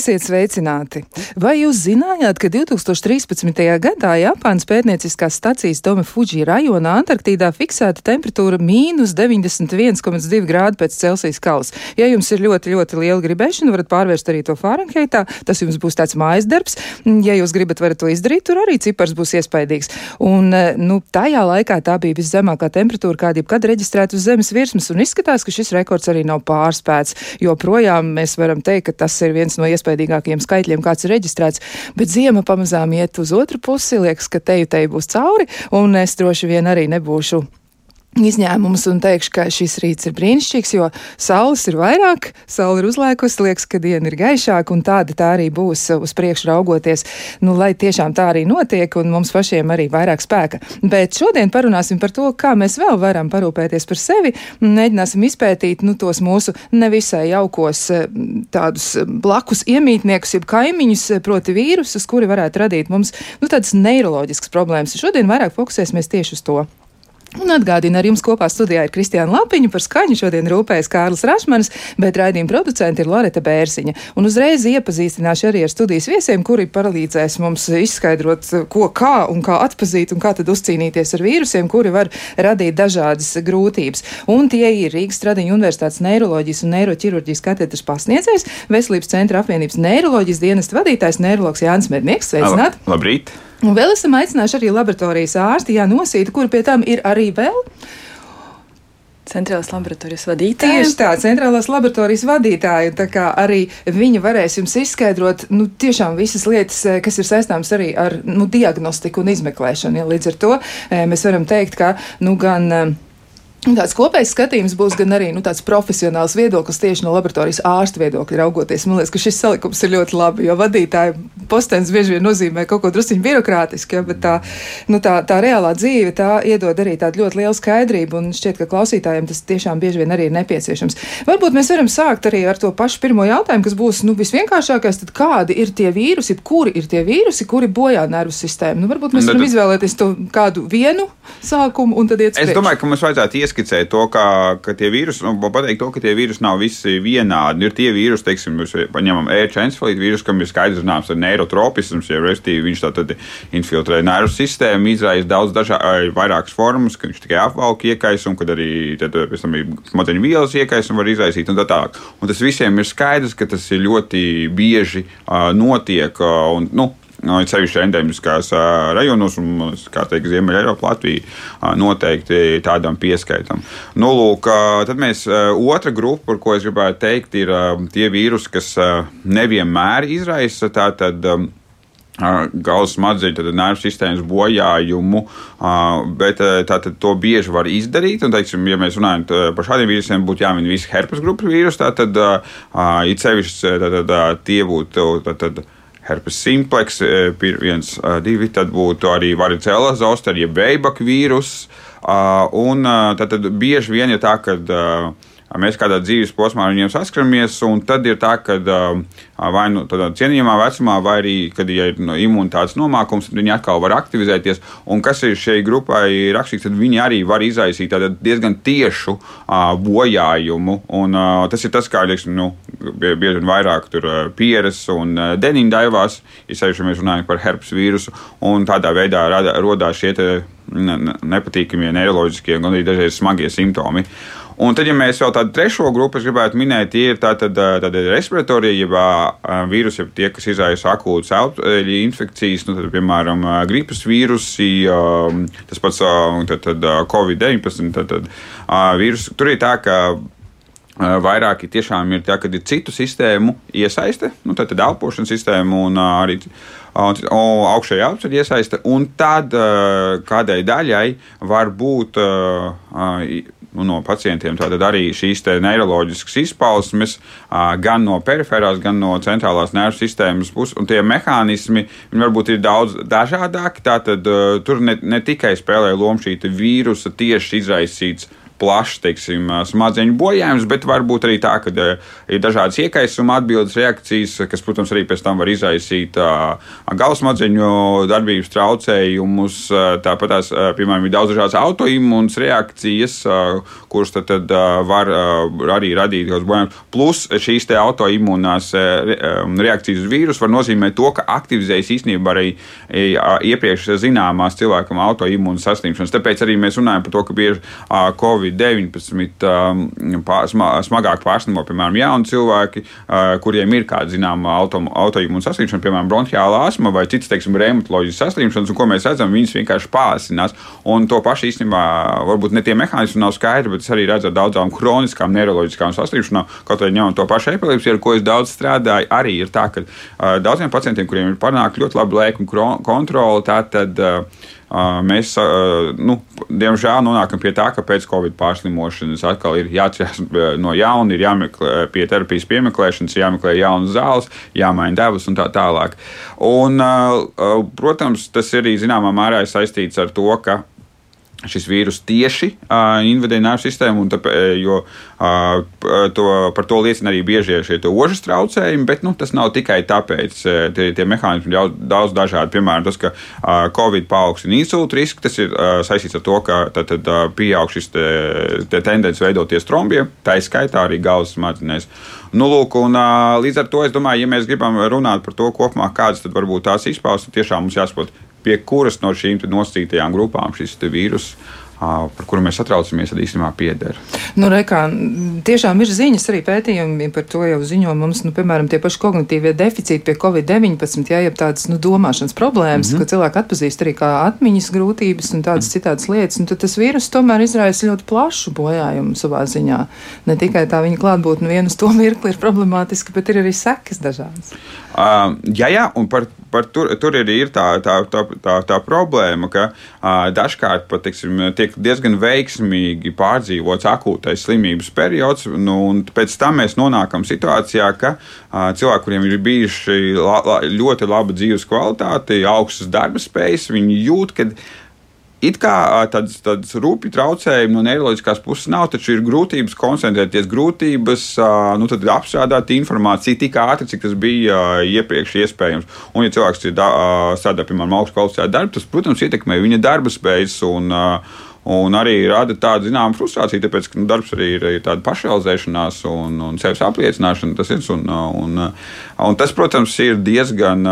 Esiet sveicināti! Vai jūs zinājāt, ka 2013. gadā Japānas pētnieciskās stacijas Dome Fuji rajonā Antarktīdā fiksēta temperatūra mīnus 91,2 grādi pēc Celsijas kalas? Ja jums ir ļoti, ļoti liela gribēšana, varat pārvērst arī to Fahrenheitā. Tas jums būs tāds mājas darbs. Ja jūs gribat, varat to izdarīt, tur arī cipars būs iespaidīgs. Un, nu, tajā laikā tā bija viszemākā temperatūra, kāda jebkad reģistrēta uz Zemes virsmas, un izskatās, ka šis rekords arī nav pārspēts, jo projām mēs varam teikt, ka tas ir viens no iespaidīgākajiem skaitļiem, kāds ir reģistrēts, bet ziema pamazām iet uz otru pusi, liekas, ka teju teju būs cauri, un es droši vien arī nebūšu izņēmumus un teikšu, ka šis rīts ir brīnišķīgs, jo saules ir vairāk, saule ir uzlēkusi, liekas, ka diena ir gaišāka, un tāda tā arī būs uz priekšu raugoties, nu, lai tiešām tā arī notiek, un mums pašiem arī vairāk spēka. Bet šodien parunāsim par to, kā mēs vēl varam parūpēties par sevi, mēģināsim izpētīt, nu, tos mūsu nevisai jaukos tādus blakus iemītniekus, jeb kaimiņus, proti vīrusus, kuri varētu radīt mums, nu, tādas neiroloģiskas problēmas. Šodien vairāk fokusēsimies tieši uz to. Un atgādinu, ar jums kopā studijā ir Kristiāna Lapiņa, par skaņu šodien rūpējas Kārlis Rašmanis, bet raidījuma producenti ir Loreta Bērziņa. Un uzreiz iepazīstināšu arī ar studijas viesiem, kuri palīdzēs mums izskaidrot, ko kā un kā atpazīt un kā tad uzcīnīties ar vīrusiem, kuri var radīt dažādas grūtības. Un tie ir Rīgas Stradiņa Universitātes neiroloģijas un neiroķirurģijas katedras pasniedzējs, Veselības centra apvienības neiroloģijas dienesta vadītājs, neiroloģis Jānis Mednieks. Sveicināt! Labrīt! Un vēl esam aicinājuši arī laboratorijas ārsti Jānu Osītu, kur pie tam ir arī vēl. Centrālās laboratorijas vadītāja. Tieši tā, centrālās laboratorijas vadītāja. Tā kā arī viņa varēs jums izskaidrot, nu, tiešām visas lietas, kas ir saistāmas arī ar, nu, diagnostiku un izmeklēšanu. Ja, līdz ar to mēs varam teikt, ka, nu, gan Tāds kopējs skatījums būs gan arī nu, tāds profesionāls viedoklis tieši no laboratorijas ārsta viedokļa raugoties. Man liekas, ka šis salikums ir ļoti labi, jo vadītāja postenis bieži vien nozīmē kaut ko drusciņu birokrātisku, ja, bet tā, nu, tā, tā reālā dzīve tā iedod arī tādu ļoti lielu skaidrību, un šķiet, ka klausītājiem tas tiešām bieži vien arī ir nepieciešams. Varbūt mēs varam sākt arī ar to pašu pirmo jautājumu, kas būs nu, visvienkāršākais, tad kādi ir tie vīrusi, kuri ir tie vīrusi, kuri bojā nervu sistēmu? Nu, varbūt mēs varam izvēlēties to kādu vienu sākumu un tad iet. Es domāju, ka mums vajadzētu ies ieskicēt to, ka, ka tie vīrusi, nu, pateikt to, ka tie vīrusi nav visi vienādi. Ir tie vīrusi, teiksim, mēs paņemam ērčencelītu vīrusu, kam ir skaidrs zināms ar neirotropisms, ja restīvi viņš tātad infiltrē nervu sistēmu, izraisa daudz dažādas, vairākas formas, ka viņš tikai apvalk iekaisa un kad arī tad, pēc tam ir smadzeņu vielas iekaisa un var izraisīt un tā tālāk. Un tas visiem ir skaidrs, ka tas ir ļoti bieži uh, notiek. Uh, un, nu, No, nu, ir sevišķi endemiskās uh, rajonos, un, kā teikt, Ziemeļā Eiropā, Latvija uh, noteikti tādam pieskaitam. Nu, lūk, uh, tad mēs uh, otra grupa, par ko es gribētu teikt, ir uh, tie vīrusi, kas uh, nevienmēr izraisa tātad. Um, Galvas smadzeņu, nervu sistēmas bojājumu, bet tātad to bieži var izdarīt. Un, teiksim, ja mēs runājam par šādiem vīrusiem, būtu jāmin visi herpes grupas vīrusi, tad it sevišķi tie būtu. Tātad, herpes simplex, e, viens, divi, tad būtu arī varicela zoster, jeb veibaka vīrus. Un tad, tad bieži vien ir tā, ka mēs kādā dzīves posmā ar viņiem saskaramies, un tad ir tā, ka vai nu tādā cienījamā vecumā, vai arī, kad ja ir no imunitātes nomākums, tad viņi atkal var aktivizēties. Un kas ir šai grupai rakstīts, tad viņi arī var izraisīt diezgan tiešu bojājumu. Un, tas ir tas, kā lieksim, nu, bieži vien vairāk pieres un deniņdaivās, ja sevišķi mēs runājam par herpes vīrusu, un tādā veidā rada, rodās šie nepatīkamie neiroloģiskie, gan arī dažreiz smagie simptomi. Un tad, ja mēs vēl tādu trešo grupu gribētu minēt, tie ir tātad, tātad respiratorija, jeb vīrusi, jeb tie, kas izraisa akūtas elpoņu infekcijas, nu, tad, piemēram, gripas vīrusi, tas pats Covid-19. Tad, tad, vīrus, tur ir tā, ka vairāk tiešām ir tā, ka ir citu sistēmu iesaiste, nu, tad, elpošanas sistēma un arī augšējā apziņa iesaiste, un tad kādai daļai var būt no pacientiem arī šīs neiroloģiskas izpausmes, gan no periferās, gan no centrālās nervu sistēmas puses. Un tie mehānismi varbūt ir daudz dažādāki. Tātad tur ne, ne tikai spēlē lomu šī vīrusa tieši izraisīts plašs teiksim, smadzeņu bojājums, bet varbūt arī tā, ka ir dažādas iekaisuma atbildes reakcijas, kas, protams, arī pēc tam var izraisīt galvasmadzeņu darbības traucējumus. Tāpat, tās, piemēram, ir daudz dažādas autoimūnas reakcijas, kuras tad, tad var arī radīt kaut kādas bojājumus. Plus šīs autoimūnās reakcijas uz vīrusu var nozīmēt to, ka aktivizējas īstenībā arī iepriekš zināmās cilvēkam autoimūnas saslimšanas. Tāpēc arī mēs runājam par to, ka bieži Covid-19 smagāk pārslimo, piemēram, jauni cilvēki, kuriem ir kāda zināma auto, autoimūna saslimšana, piemēram, bronhiāla asma vai citas, teiksim, reumatoloģiskas saslimšanas, un ko mēs redzam, viņas vienkārši pāsinās. Un to pašu īstenībā varbūt ne tie mehānismi nav skaidri, bet es arī redzu ar daudzām kroniskām neiroloģiskām saslimšanām, kaut arī ņemot to pašu epilepsiju, ar ko es daudz strādāju, arī ir tā, ka uh, daudziem pacientiem, kuriem ir panākta ļoti laba lēkuma kontrole, tā tad uh, mēs, nu, diemžēl, nonākam pie tā, ka pēc covid pārslimošanas atkal ir jāatcerās no jauna, ir jāmeklē pie terapijas piemeklēšanas, jāmeklē jaunas zāles, jāmaina devas un tā tālāk. Un, protams, tas arī zināmā mērā ir saistīts ar to, ka šis vīrus tieši uh, invadē nervu sistēmu, tāpēc, jo uh, to, par to liecina arī biežie šie ožas traucējumi, bet nu, tas nav tikai tāpēc. Tie, tie mehānismi ir daudz dažādi. Piemēram, tas, ka uh, Covid paaugstina insultu risku, tas ir uh, saistīts ar to, ka tad, tad, uh, pieaug šis te, te tendence veidoties trombiem, tā izskaitā arī galvas smadzenēs. Nu, lūk, un, uh, līdz ar to es domāju, ja mēs gribam runāt par to kopumā, kādas tad varbūt tās izpausmes, tiešām mums jāsaprot pie kuras no šīm nosacītajām grupām šis vīrus par kuru mēs satraucamies, tad īstenībā pieder. Nu, rekā, tiešām ir ziņas arī pētījumi par to jau ziņo mums, nu, piemēram, tie paši kognitīvie deficīti pie Covid-19, ja jau tādas nu, domāšanas problēmas, mm -hmm. ka cilvēki atpazīst arī kā atmiņas grūtības un tādas -hmm. citādas lietas, un tad tas vīrus tomēr izraisa ļoti plašu bojājumu savā ziņā. Ne tikai tā viņa klātbūtne vienas to mirkli ir problemātiska, bet ir arī sekas dažādas. Uh, jā, jā, un par, par tur, tur arī ir tā, tā, tā, tā, tā problēma, ka uh, dažkārt pat teiksim, tiek diezgan veiksmīgi pārdzīvots akūtais slimības periods, nu, pēc tam mēs nonākam situācijā, ka uh, cilvēki, kuriem ir bijuši la, la, ļoti laba dzīves kvalitāte, augstas darba spējas, viņi jūt, ka It kā tādas, tādas rūpīgi traucējumi no neiroloģiskās puses nav, taču ir grūtības koncentrēties, grūtības nu, apstrādāt informāciju tik ātri, cik tas bija iepriekš iespējams. Un, ja cilvēks ir strādā, piemēram, augstu kvalificētu darbu, tas, protams, ietekmē viņa darba spējas. Un, Un arī rada tādu zināmu frustrāciju, tāpēc, ka nu, darbs arī ir, ir tāda pašrealizēšanās un, un sevis apliecināšana. Tas, ir, un, un, un tas, protams, ir diezgan,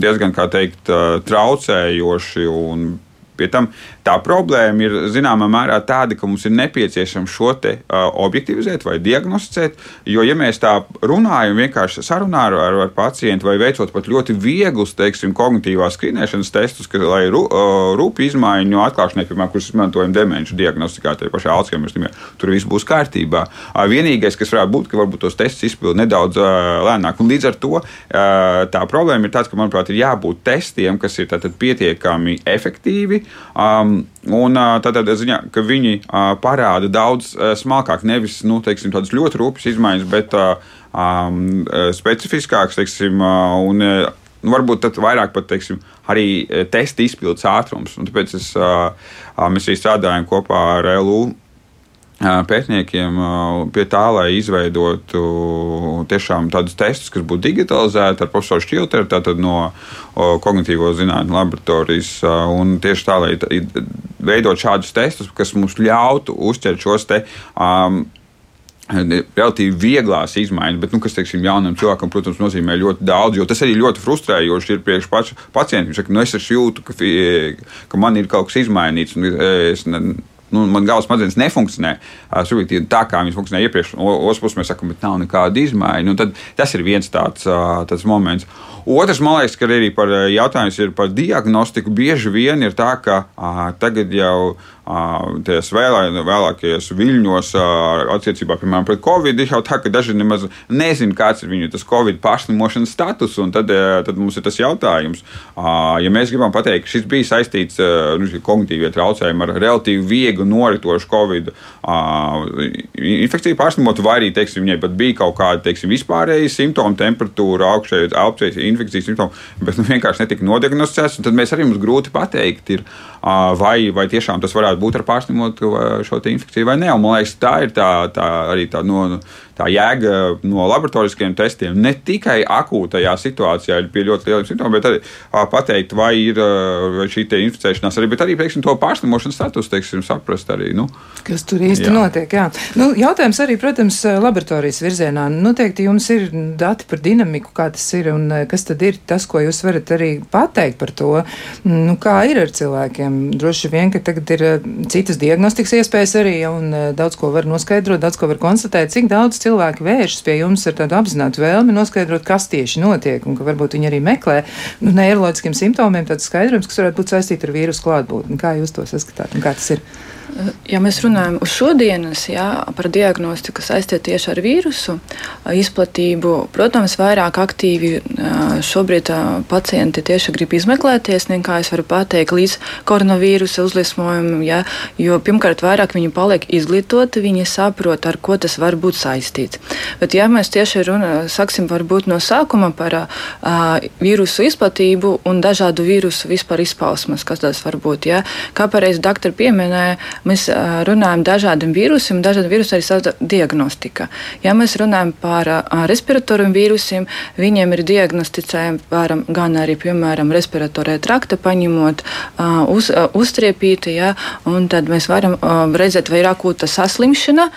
diezgan teikt, traucējoši un Pie tam tā problēma ir zināmā mērā tāda, ka mums ir nepieciešams šo te uh, objektivizēt vai diagnosticēt. Jo, ja mēs tā runājam, vienkārši sarunā ar, ar, ar pacientu vai veicot pat ļoti vieglus, teiksim, kognitīvās skrīnēšanas testus, ka, lai rū, uh, rūpīgi izmaiņu atklāšanai, piemēram, kurus izmantojam demenču diagnostikā, tai pašā Alzheimer slimībā, tur viss būs kārtībā. Uh, vienīgais, kas varētu būt, ka varbūt tos testus izpilda nedaudz uh, lēnāk. Un līdz ar to uh, tā problēma ir tāda, ka, manuprāt, ir jābūt testiem, kas ir pietiekami efektīvi Um, un tādā ziņā, ka viņi uh, parāda daudz uh, smalkāk, nevis nu, teiksim, tādas ļoti rūpīgas izmaiņas, bet uh, um, specifiskākas, teiksim, uh, un uh, varbūt tad vairāk pat, teiksim, arī testa izpildes ātrums. Un tāpēc es, uh, mēs arī strādājam kopā ar LU pētniekiem pie tā, lai izveidotu tiešām tādus testus, kas būtu digitalizēti ar profesoru Šķilteru, tātad no Kognitīvo zinātņu laboratorijas. Un tieši tā, lai veidot šādus testus, kas mums ļautu uztvert šos te. Um, relatīvi vieglās izmaiņas, bet, nu, kas, teiksim, jaunam cilvēkam, protams, nozīmē ļoti daudz, jo tas arī ļoti frustrējoši ir priekš paša pacienta. Viņš saka, nu, es jūtu, ka, ka man ir kaut kas izmainīts, un es nu, man galvas smadzenes nefunkcionē subjektīvi tā, kā viņas funkcionēja iepriekš. Otrs puses mēs sakām, bet nav nekāda izmaiņa. Nu, tas ir viens tāds, tāds moments. Otrs, man liekas, ka arī par jautājums ir par diagnostiku. Bieži vien ir tā, ka tagad jau tajos vēlākajos viļņos, attiecībā piemēram pret covid, ir jau tā, ka daži nemaz nezina, kāds ir viņu covid pašslimošanas status. Tad, tad mums ir tas jautājums, ja mēs gribam pateikt, ka šis bija saistīts nu, kognitīvie traucējumi ar relatīvi vieglu noritošu covid infekciju pārslimotu, vai arī teiksim, viņai pat bija kaut kāda teiksim, vispārēja simptoma, temperatūra, augšējā elpceļa infekcijas simptomi, bet nu, vienkārši netika nodiagnosticēts. Tad mēs arī mums grūti pateikt, ir, vai, vai tiešām tas varētu būt ar pārslimotu šo infekciju vai nē. Un, man liekas, tā ir tā, tā arī tā no tā jēga no laboratoriskiem testiem ne tikai akūtajā situācijā ir pie ļoti lieliem simptomiem, bet arī pateikt, vai ir vai šī inficēšanās arī, bet arī teiksim, to pārslimošanas status, teiksim, saprast arī. Nu, Kas tur īsti jā. notiek? Jā. Nu, jautājums arī, protams, laboratorijas virzienā. Noteikti jums ir dati par dinamiku, kā tas ir un kas tad ir tas, ko jūs varat arī pateikt par to. Nu, kā ir ar cilvēkiem? Droši vien, ka tagad ir citas diagnostikas iespējas arī un daudz ko var noskaidrot, daudz ko var konstatēt, cik daudz cilvēki vēršas pie jums ar tādu apzinātu vēlmi noskaidrot, kas tieši notiek, un ka varbūt viņi arī meklē nu, neiroloģiskiem simptomiem tāds skaidrojums, kas varētu būt saistīts ar vīrusu klātbūtni. Kā jūs to saskatāt un kā tas ir? Ja mēs runājam uz šodienas jā, par diagnostiku saistītu tieši ar vīrusu izplatību, protams, vairāk aktīvi šobrīd pacienti tieši grib izmeklēties, nekā es varu pateikt, līdz koronavīrusa uzliesmojumam. Jā, jo pirmkārt, vairāk viņi paliek izglītoti, viņi saprot, ar ko tas var būt saistīts. Bet, ja mēs tieši runa, saksim, varbūt no sākuma par uh, vīrusu izplatību un dažādu vīrusu vispār izpausmes, kas tas var būt, jā, kā pareizi doktori pieminēja, mēs runājam par dažādiem vīrusiem, dažādiem vīrusiem arī savā diagnostika. Ja mēs runājam par respiratoriem vīrusiem, viņiem ir diagnosticējami gan arī, piemēram, respiratorē trakta paņemot, uz, uzstriepīti, ja, un tad mēs varam redzēt, vai ir akūta saslimšana,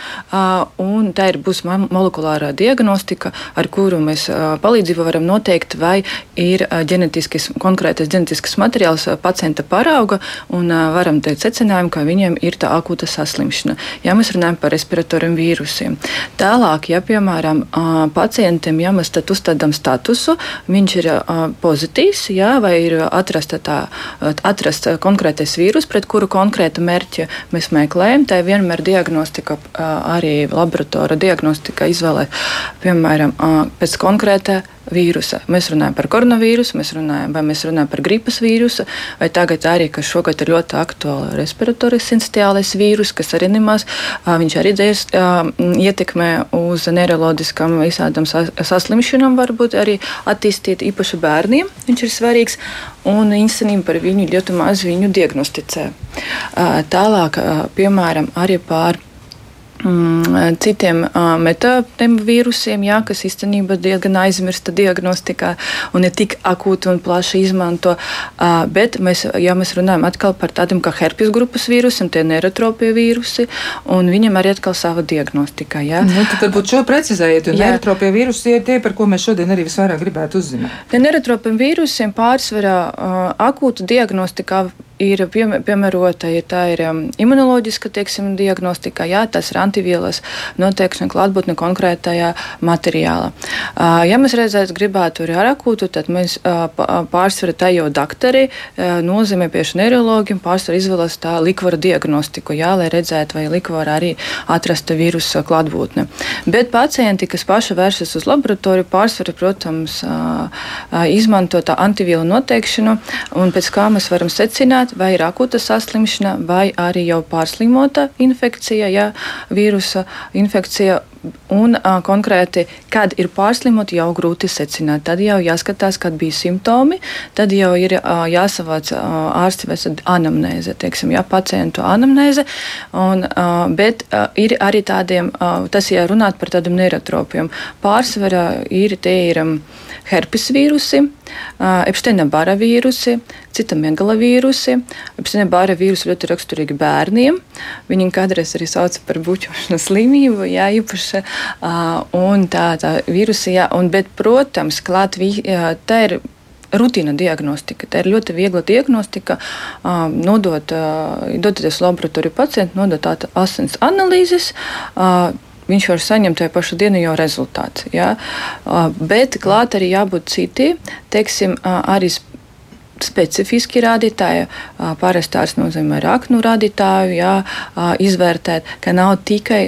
un tā ir būs molekulārā diagnostika, ar kuru mēs palīdzību varam noteikt, vai ir ģenetisks, konkrētais ģenetisks materiāls pacienta parauga, un varam teikt secinājumu, ka viņiem ir tā akūta saslimšana. Ja mēs runājam par respiratoriem vīrusiem. Tālāk, ja piemēram pacientam, ja mēs uzstādām statusu, viņš ir pozitīvs, ja, vai ir atrasta tā, atrast konkrētais vīrus, pret kuru konkrētu mērķi mēs meklējam, tā vienmēr diagnostika, arī laboratora diagnostika izvēlē, piemēram, pēc konkrēta vīrusa. Mēs runājam par koronavīrusu, mēs runājam, vai mēs runājam par gripas vīrusu, vai tagad arī, kas šogad ir ļoti aktuāli, respiratoris sincitiālais vīrus, kas arī nemaz, viņš arī dzēs ietekmē uz neiroloģiskām visādām saslimšanām, varbūt arī attīstīt īpaši bērniem. Viņš ir svarīgs un īstenībā par viņu ļoti maz viņu diagnosticē. Tālāk, piemēram, arī pār Mm, citiem metapneumvīrusiem, jā, kas īstenībā diezgan aizmirsta diagnostikā un ne tik akūti un plaši izmanto. Bet mēs, ja mēs runājam atkal par tādiem kā herpes grupas vīrusiem, tie neirotropie vīrusi, un viņam arī atkal sava diagnostika. Jā. Nu, tad varbūt šo precizējiet, jo neirotropie vīrusi ir tie, par ko mēs šodien arī visvairāk gribētu uzzināt. Neirotropiem vīrusiem pārsvarā akūta diagnostikā ir piemērota, ja tā ir um, imunoloģiska teiksim, diagnostika, jā, tas ir antivielas noteikšana klātbūtne konkrētajā materiālā. Uh, ja mēs reizēs gribētu arī ar akūtu, tad mēs uh, pārsvarā tajo doktori uh, nozīmē pieši neiroloģiem, pārsvarā izvēlas tā likvara diagnostiku, jā, lai redzētu, vai likvara arī atrasta vīrusa klātbūtne. Bet pacienti, kas paši vēršas uz laboratoriju, pārsvarā, protams, izmanto tā antivielu noteikšanu, un pēc kā mēs varam secināt, zināt, vai ir akūta saslimšana, vai arī jau pārslimota infekcija, ja vīrusa infekcija. Un uh, konkrēti, kad ir pārslimota, jau grūti secināt. Tad jau jāskatās, kad bija simptomi, tad jau ir uh, jāsavāc uh, ārsta vesela anamnēze, teiksim, jā, pacientu anamnēze. Un, uh, bet uh, ir arī tādiem, uh, tas ja runāt par tādiem neirotropiem. Pārsvarā ir tie ir. Um, herpes vīrusi, Epsteina bara vīrusi, citamegalavīrusi. Epsteina bara vīrusi ļoti raksturīgi bērniem. Viņu kādreiz arī sauc par bučošanas slimību, jā, īpaši. Un tā, tā vīrusi, jā, un, bet, protams, klāt, tā ir rutīna diagnostika. Tā ir ļoti viegla diagnostika. Nodot, doties laboratoriju pacientu, nodot asins analīzes viņš var saņemt tajā pašā dienā jau rezultātu. Ja? Bet klāt arī jābūt citi, teiksim, arī specifiski rādītāji, parastās nozīmē raknu rādītāju, jā, izvērtēt, ka nav tikai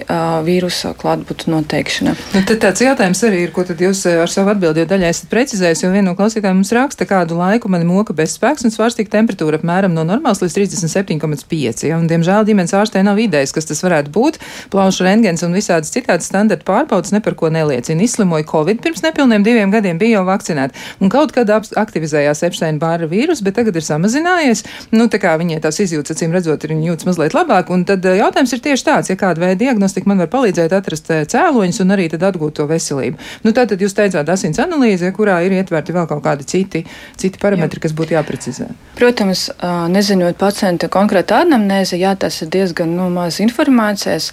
vīrusa klātbūtnes noteikšana. Nu, tad tāds jautājums arī ir, ko tad jūs ar savu atbildi daļai esat precizējis, jo viena no klausītājiem mums raksta, kādu laiku man moka bezspēks un svārstīga temperatūra apmēram no normāls līdz 37,5. Ja, un, diemžēl ģimenes ārstē nav idejas, kas tas varētu būt. Plaušu rengens un visādas citādas standarta pārbaudas ne par ko neliecina. Izslimoja Covid pirms nepilniem diviem gadiem, bija jau vakcinēta un kaut kad aktivizējās Epsteina bāra vīrusu vīrusu, bet tagad ir samazinājies. Nu, tā kā viņai tās izjūtas, acīm redzot, ir jūtas mazliet labāk. Un tad jautājums ir tieši tāds, ja kāda veida diagnostika man var palīdzēt atrast cēloņus un arī tad atgūt to veselību. Nu, tātad jūs teicāt asins analīze, kurā ir ietverti vēl kaut kādi citi, citi parametri, Jā. kas būtu jāprecizē. Protams, nezinot pacienta konkrētu anamnēzi, jā, tas ir diezgan nu, maz informācijas.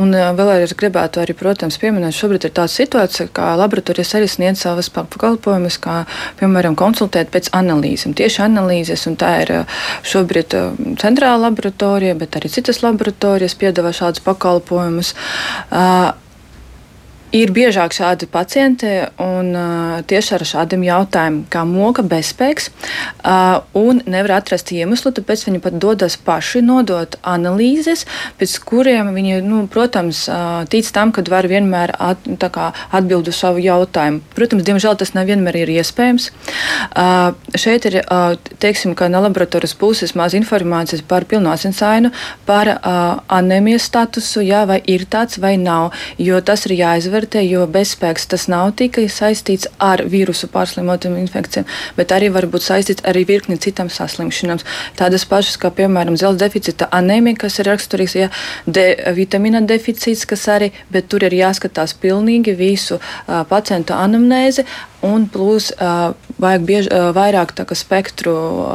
Un vēl es gribētu arī, protams, pieminēt, šobrīd ir tāda situācija, ka laboratorijas arī sniedz savas pakalpojumus, kā, piemēram, konsultēt pēc analīzēm. Tieši analīzes, un tā ir šobrīd centrāla laboratorija, bet arī citas laboratorijas piedāvā šādus pakalpojumus. Uh, Ir biežāk šādi pacienti un uh, tieši ar šādiem jautājumiem, kā moka bezspēks, uh, un nevar atrast iemeslu, tāpēc viņi pat dodas paši nodot analīzes, pēc kuriem viņi, nu, protams, uh, tic tam, ka var vienmēr at, kā, atbild uz savu jautājumu. Protams, diemžēl tas nevienmēr ir iespējams. Uh, šeit ir, uh, teiksim, ka no laboratorijas puses maz informācijas par pilnu asinsainu, par uh, anemijas statusu, jā, vai ir tāds vai nav, jo tas ir jāizver jāizvērtē, jo bezspēks tas nav tikai saistīts ar vīrusu pārslimotām infekcijām, bet arī var būt saistīts ar virkni citām saslimšanām. Tādas pašas kā, piemēram, zelta deficīta anēmija, kas ir raksturīgs, ja D vitamīna deficīts, kas arī, bet tur ir jāskatās pilnīgi visu uh, pacientu anamnēzi, Un plus uh, vajag biež, uh, vairāk spektru,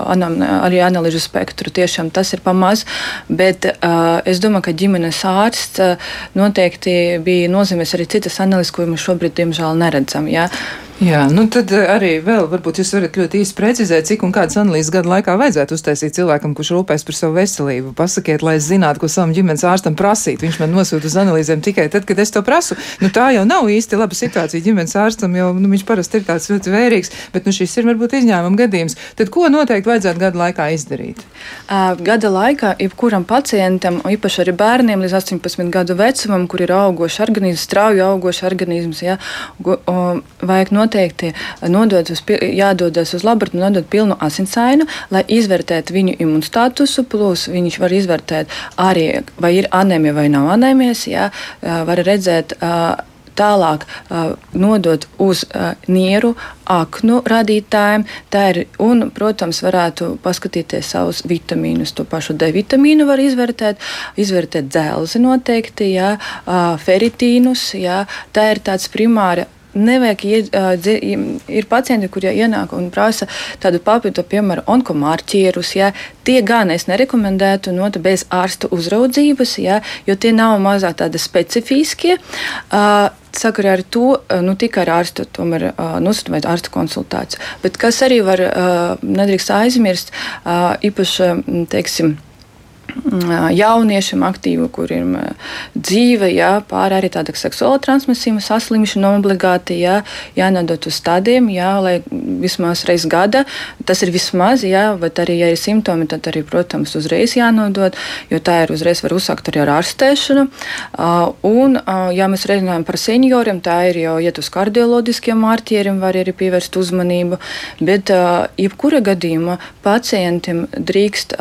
anam, arī analīžu spektru. Tiešām tas ir pamaz, bet uh, es domāju, ka ģimenes ārsts noteikti bija nozīmēs arī citas analīzes, ko mēs šobrīd, diemžēl, neredzam. Ja? Jā, nu tad eh, arī vēl varbūt jūs varat ļoti īsti precizēt, cik un kādas analīzes gadu laikā vajadzētu uztaisīt cilvēkam, kurš rūpēs par savu veselību. Pasakiet, lai es zinātu, ko savam ģimenes ārstam prasīt. Viņš man nosūta uz analīzēm tikai tad, kad es to prasu. Nu, tā jau nav īsti laba situācija ģimenes ārstam, jo nu, viņš parasti ir tāds ļoti vērīgs, bet nu, šis ir varbūt izņēmuma gadījums. Tad ko noteikti vajadzētu gadu laikā izdarīt? Gada laikā jebkuram pacientam, īpaši arī bērniem līdz 18 gadu vecumam, kur ir augošs organisms, strauji augošs organisms, ja, vajag noteikti noteikti nodod uz, jādodas uz laboratoriju, nodot pilnu asinsainu, lai izvērtētu viņu imunstatusu, plus viņš var izvērtēt arī, vai ir anēmija vai nav anēmijas, jā, var redzēt tālāk nodot uz nieru, aknu radītājiem. Ir, un, protams, varētu paskatīties savus vitamīnus. To pašu D vitamīnu var izvērtēt, izvērtēt dzelzi noteikti, jā, feritīnus. Jā. Tā ir tāds primāra nevajag iet, ir pacienti, kuriem ienāk un prasa tādu papildu, piemēram, onkomārķierus. Ja, tie gan es nerekomendētu not bez ārsta uzraudzības, ja, jo tie nav mazāk tādi specifiskie. Uh, sakarā ar to nu, tikai ar ārstu tomēr nosūtīt ārsta konsultāciju. Bet kas arī var nedrīkst aizmirst, īpaši, teiksim, jauniešiem aktīvu, kuriem dzīve, jā, pāri arī tāda seksuāla transmisīva saslimšana obligāti, jā, jānodot uz stādiem, jā, lai vismaz reiz gada, tas ir vismaz, jā, bet arī, ja ir simptomi, tad arī, protams, uzreiz jānodod, jo tā ir uzreiz var uzsākt arī ar ārstēšanu. Un, ja mēs runājam par senioriem, tā ir jau iet uz kardioloģiskiem mārķieriem, var arī pievērst uzmanību, bet jebkura gadījumā pacientiem drīkst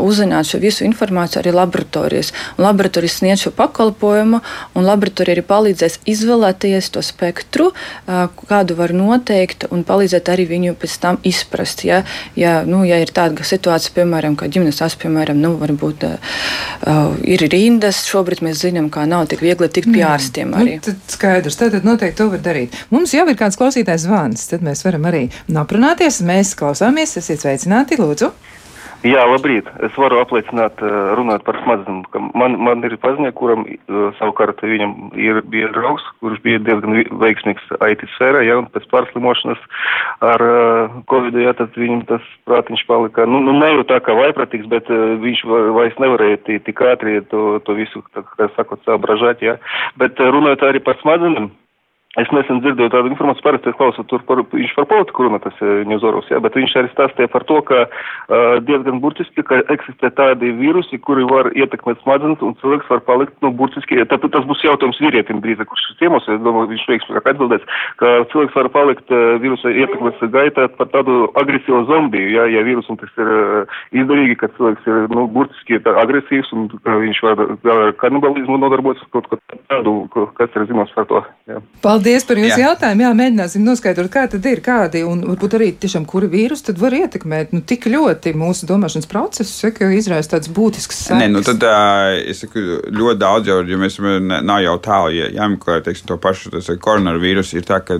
uzzināt šo visu visu informāciju arī laboratorijas. Un laboratorijas sniedz šo pakalpojumu, un laboratorija arī palīdzēs izvēlēties to spektru, kādu var noteikt, un palīdzēt arī viņu pēc tam izprast. Ja, ja, nu, ja ir tāda situācija, piemēram, ka ģimenes ārsts, piemēram, nu, varbūt uh, ir rindas, šobrīd mēs zinām, ka nav tik viegli tikt pie ārstiem. Arī. Nu, tad skaidrs, tad noteikti to var darīt. Mums jau ir kāds klausītājs zvans, tad mēs varam arī aprunāties. Mēs klausāmies, esiet sveicināti, lūdzu! Jā, labrīt. Es varu apliecināt, eh, runāt par smadzenēm, man, man ir paziņa, kuram eh, savukārt viņam ir bija draugs, kurš bija diezgan veiksmīgs IT sfērā, ja, un pēc pārslimošanas ar uh, Covid, ja, tad viņam tas prātiņš palika, nu, nu ne jau tā kā vaipratīgs, bet uh, viņš vairs nevarēja tik ātri to, to visu, tā kā sakot, sabražāt, ja. Bet runājot arī par smadzenēm, Es nesen dzirdēju tādu informāciju, parasti es klausos tur par, viņš par politiku runā, tas Ņuzorovs, jā, bet viņš arī stāstīja par to, ka uh, diezgan burtiski, ka eksistē tādi vīrusi, kuri var ietekmēt smadzenes un cilvēks var palikt, nu, burtiski, tad tas būs jautājums vīrietim drīzāk, kurš ciemos, es domāju, viņš veiksmīgāk atbildēs, ka cilvēks var palikt uh, vīrusa ietekmes gaitā par tādu agresīvu zombiju, jā, ja vīrusam tas ir uh, izdevīgi, ka cilvēks ir, nu, burtiski agresīvs un uh, viņš var ar kanibalismu nodarboties kaut ko tādu, kas ir zināms par to, jā. Paldies! Paldies par jūsu Jā. jautājumu. Jā, mēģināsim noskaidrot, kā tad ir, kādi un varbūt arī tiešām kuri vīrusi tad var ietekmēt nu, tik ļoti mūsu domāšanas procesus, ka izraisa tāds būtisks sekas. Nē, nu tad es saku ļoti daudz jau, jo mēs nav jau tālu, ja jāmeklē, teiksim, to pašu tas koronavīrus ir tā, ka,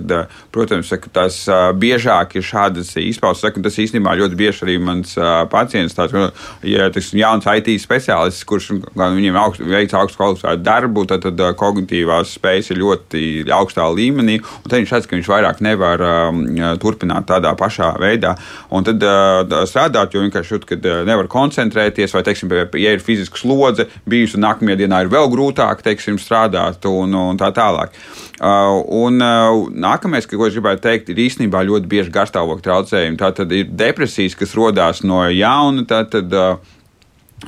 protams, saka, tas biežāk ir šādas izpausmes, saku, tas īstenībā ļoti bieži arī mans pacients tāds, ja, teiksim, jauns IT speciālists, kurš viņiem augst, veic augstu kvalificētu darbu, tad, tad kognitīvās spējas ir ļoti augstā līmenī, un tad viņš redz, ka viņš vairāk nevar um, turpināt tādā pašā veidā. Un tad uh, strādāt, jo vienkārši jūt, ka uh, nevar koncentrēties, vai, teiksim, ja ir fiziska slodze, bijusi nākamajā dienā ir vēl grūtāk, teiksim, strādāt un, un tā tālāk. Uh, un nākamais, ko es gribētu teikt, ir īstenībā ļoti bieži garstāvokļa traucējumi. Tā tad ir depresijas, kas rodas no jauna. Tātad, uh,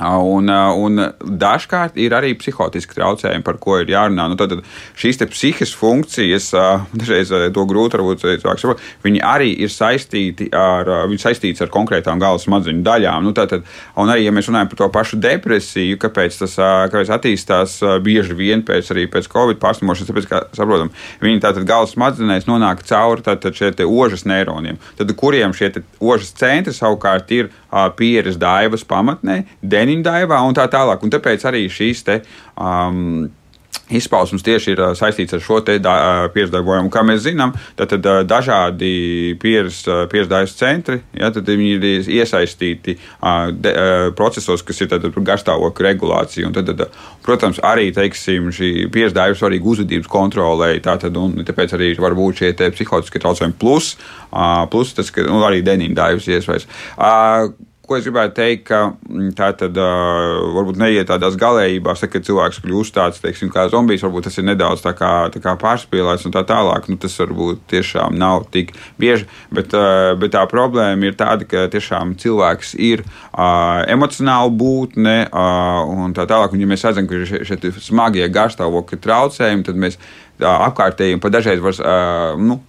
Un, un dažkārt ir arī psihotiski traucējumi, par ko ir jārunā. Nu, tad, šīs psihiskas funkcijas, dažreiz to grūti varbūt saprot, viņi arī ir saistīti ar, saistīts ar konkrētām galvas smadzeņu daļām. Nu, tad, un arī, ja mēs runājam par to pašu depresiju, kāpēc tas kāpēc attīstās bieži vien pēc, pēc Covid pārslimošanas, tāpēc, ka, saprotam, viņi tātad galvas smadzenēs nonāk cauri tātad šie ožas neironiem, tad, kuriem šie ožas centri savukārt ir pieres daivas pamatnē, deniņdaivā un tā tālāk. Un tāpēc arī šīs te. Um, Izpausmes tieši ir saistīts ar šo pieredzīvojumu. Kā mēs zinām, tad, tad dažādi pieredzīvības centri ja, ir iesaistīti de, procesos, kas ir garstāvokļa regulācija. Un tad, tad, protams, arī teiksim, šī pieredzīvība svarīga uzvedības kontrolē. Tātad, tāpēc arī var būt šie psihotiskie traucējumi, plus, plus tas, ka nu, arī denīdājums iesvairs ko es gribētu teikt, ka mm, tā tad uh, varbūt neiet tādās galējībās, tā, ka cilvēks kļūst tāds, teiksim, kā zombijs, varbūt tas ir nedaudz tā kā, tā kā pārspīlēts un tā tālāk. Nu, tas varbūt tiešām nav tik bieži, bet, uh, bet tā problēma ir tāda, ka tiešām cilvēks ir uh, emocionāli būtne uh, un tā tālāk. Un, ja mēs redzam, ka ir šie, šie smagie garstāvokļa traucējumi, tad mēs apkārtējiem pa dažreiz var. Uh, nu,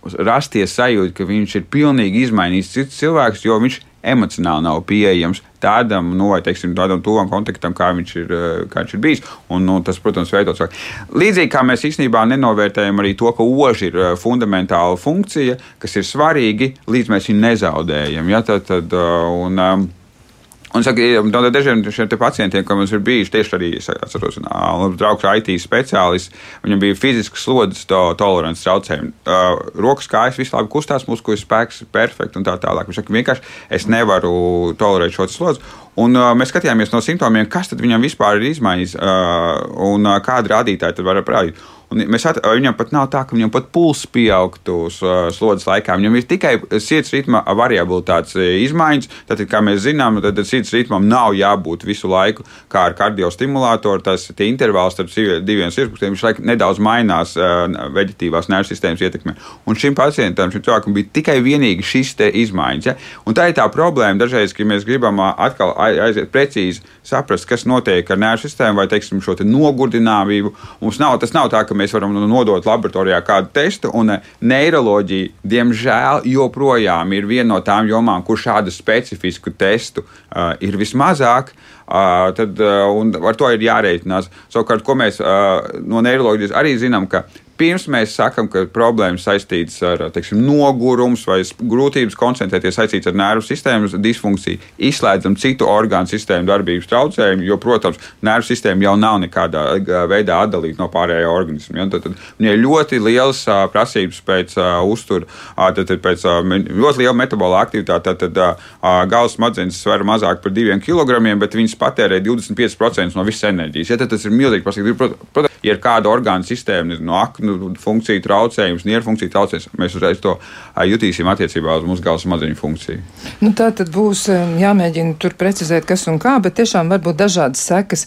rasties sajūta, ka viņš ir pilnīgi izmainījis cits cilvēks, jo viņš emocionāli nav pieejams tādam, nu, vai teiksim, tādam tuvam kontaktam, kā viņš ir, eh, kā viņš ir bijis. Un, nu, tas, protams, veido cilvēku. Līdzīgi kā mēs īstenībā nenovērtējam arī to, ka oži ir eh, fundamentāla funkcija, kas ir svarīga, līdz mēs viņu nezaudējam. Ja? Tad, tad, eh, un, um, Un saka, no dažiem šiem pacientiem, kam mums ir bijuši tieši arī, atceros, draugs IT speciālists, viņam bija fizisks slodzes to, tolerants traucējumi. Uh, rokas kājas visu labi kustās, muskuļu spēks ir perfekts un tā tālāk. Viņš saka, vienkārši es nevaru tolerēt šo slodzi. Un, uh, mēs skatījāmies no simptomiem, kas viņam vispār ir izmaiņas uh, un uh, kādi rādītāji tad var parādīt. Un mēs at, viņam pat nav tā, ka viņam pat pulss pieaugtu slodzes laikā. Viņam ir tikai sirds ritma variabilitātes izmaiņas. Tad, kā mēs zinām, tad sirds ritmam nav jābūt visu laiku kā ar kardiostimulātoru. Tas intervāls starp diviem sirdspūstiem nedaudz mainās veģetīvās nervu sistēmas ietekmē. Un šim pacientam, šim cilvēkam bija tikai vienīgi šis izmaiņas. Ja? Un tā ir tā problēma dažreiz, ka mēs gribam atkal aiziet precīzi saprast, kas notiek ar nervu sistēmu vai teiksim, šo te nogurdināmību. Mums nav, tas nav tā, ka mēs varam nodot laboratorijā kādu testu, un eh, neiroloģija, diemžēl, joprojām ir viena no tām jomām, kur šādu specifisku testu uh, ir vismazāk. Uh, tad, uh, ar to ir jārēķinās. Savukārt, ko mēs uh, no neiroloģijas arī zinām, ka Pirms mēs sakām, ka problēmas saistītas ar teiksim, nogurums vai grūtības koncentrēties saistīts ar nervu sistēmas disfunkciju, izslēdzam citu orgānu sistēmu darbības traucējumu, jo, protams, nervu sistēma jau nav nekādā veidā atdalīta no pārējā organisma. Ja? Tad, tad viņai ļoti liels prasības pēc uzturu, uh, tad, tad pēc ļoti liela metabola aktivitāte. Tad, tad galvas smadzenes sver mazāk par diviem kilogramiem, bet viņas patērē 25% no visas enerģijas. Ja? Tad tas ir milzīgi prasīgi. Ja ir kāda orgānu sistēma, no aknu nu, funkciju traucējums, nieru funkciju traucējums, mēs uzreiz to jutīsim attiecībā uz galvas smadzeņu funkciju. Nu, tā tad būs jāmēģina tur precizēt, kas un kā, bet tiešām var būt dažādas sekas.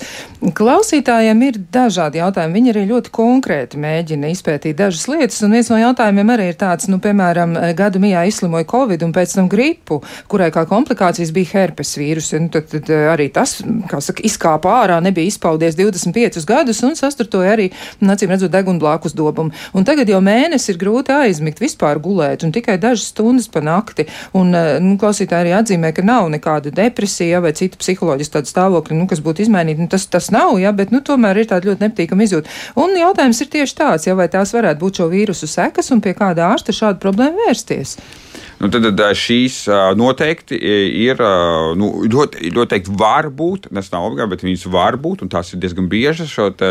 Klausītājiem ir dažādi jautājumi. Viņi arī ļoti konkrēti mēģina izpētīt dažas lietas, un viens no jautājumiem arī ir tāds, nu, piemēram, gadu mijā izslimoja Covid un pēc tam gripu, kurai kā komplikācijas bija herpes vīrusi. Nu, tad, tad arī tas, kā saka, izkāpa ārā, nebija izpaudies 25 gadus un sastartoja veidoja arī, acīm redzot, deguna blakus dobumu. Un tagad jau mēnesi ir grūti aizmigt, vispār gulēt, un tikai dažas stundas pa nakti. Un, nu, klausītāji arī atzīmē, ka nav nekāda depresija vai cita psiholoģiska tāda stāvokļa, nu, kas būtu izmainīta. Nu, tas, tas nav, ja, bet, nu, tomēr ir tāda ļoti nepatīkama izjūta. Un jautājums ir tieši tāds, ja vai tās varētu būt šo vīrusu sekas un pie kāda ārsta šādu problēmu vērsties. Nu, tad, tad šīs noteikti ir, nu, ļoti, noteikti var būt, tas nav obligāti, bet viņas var būt, un tās ir diezgan biežas te,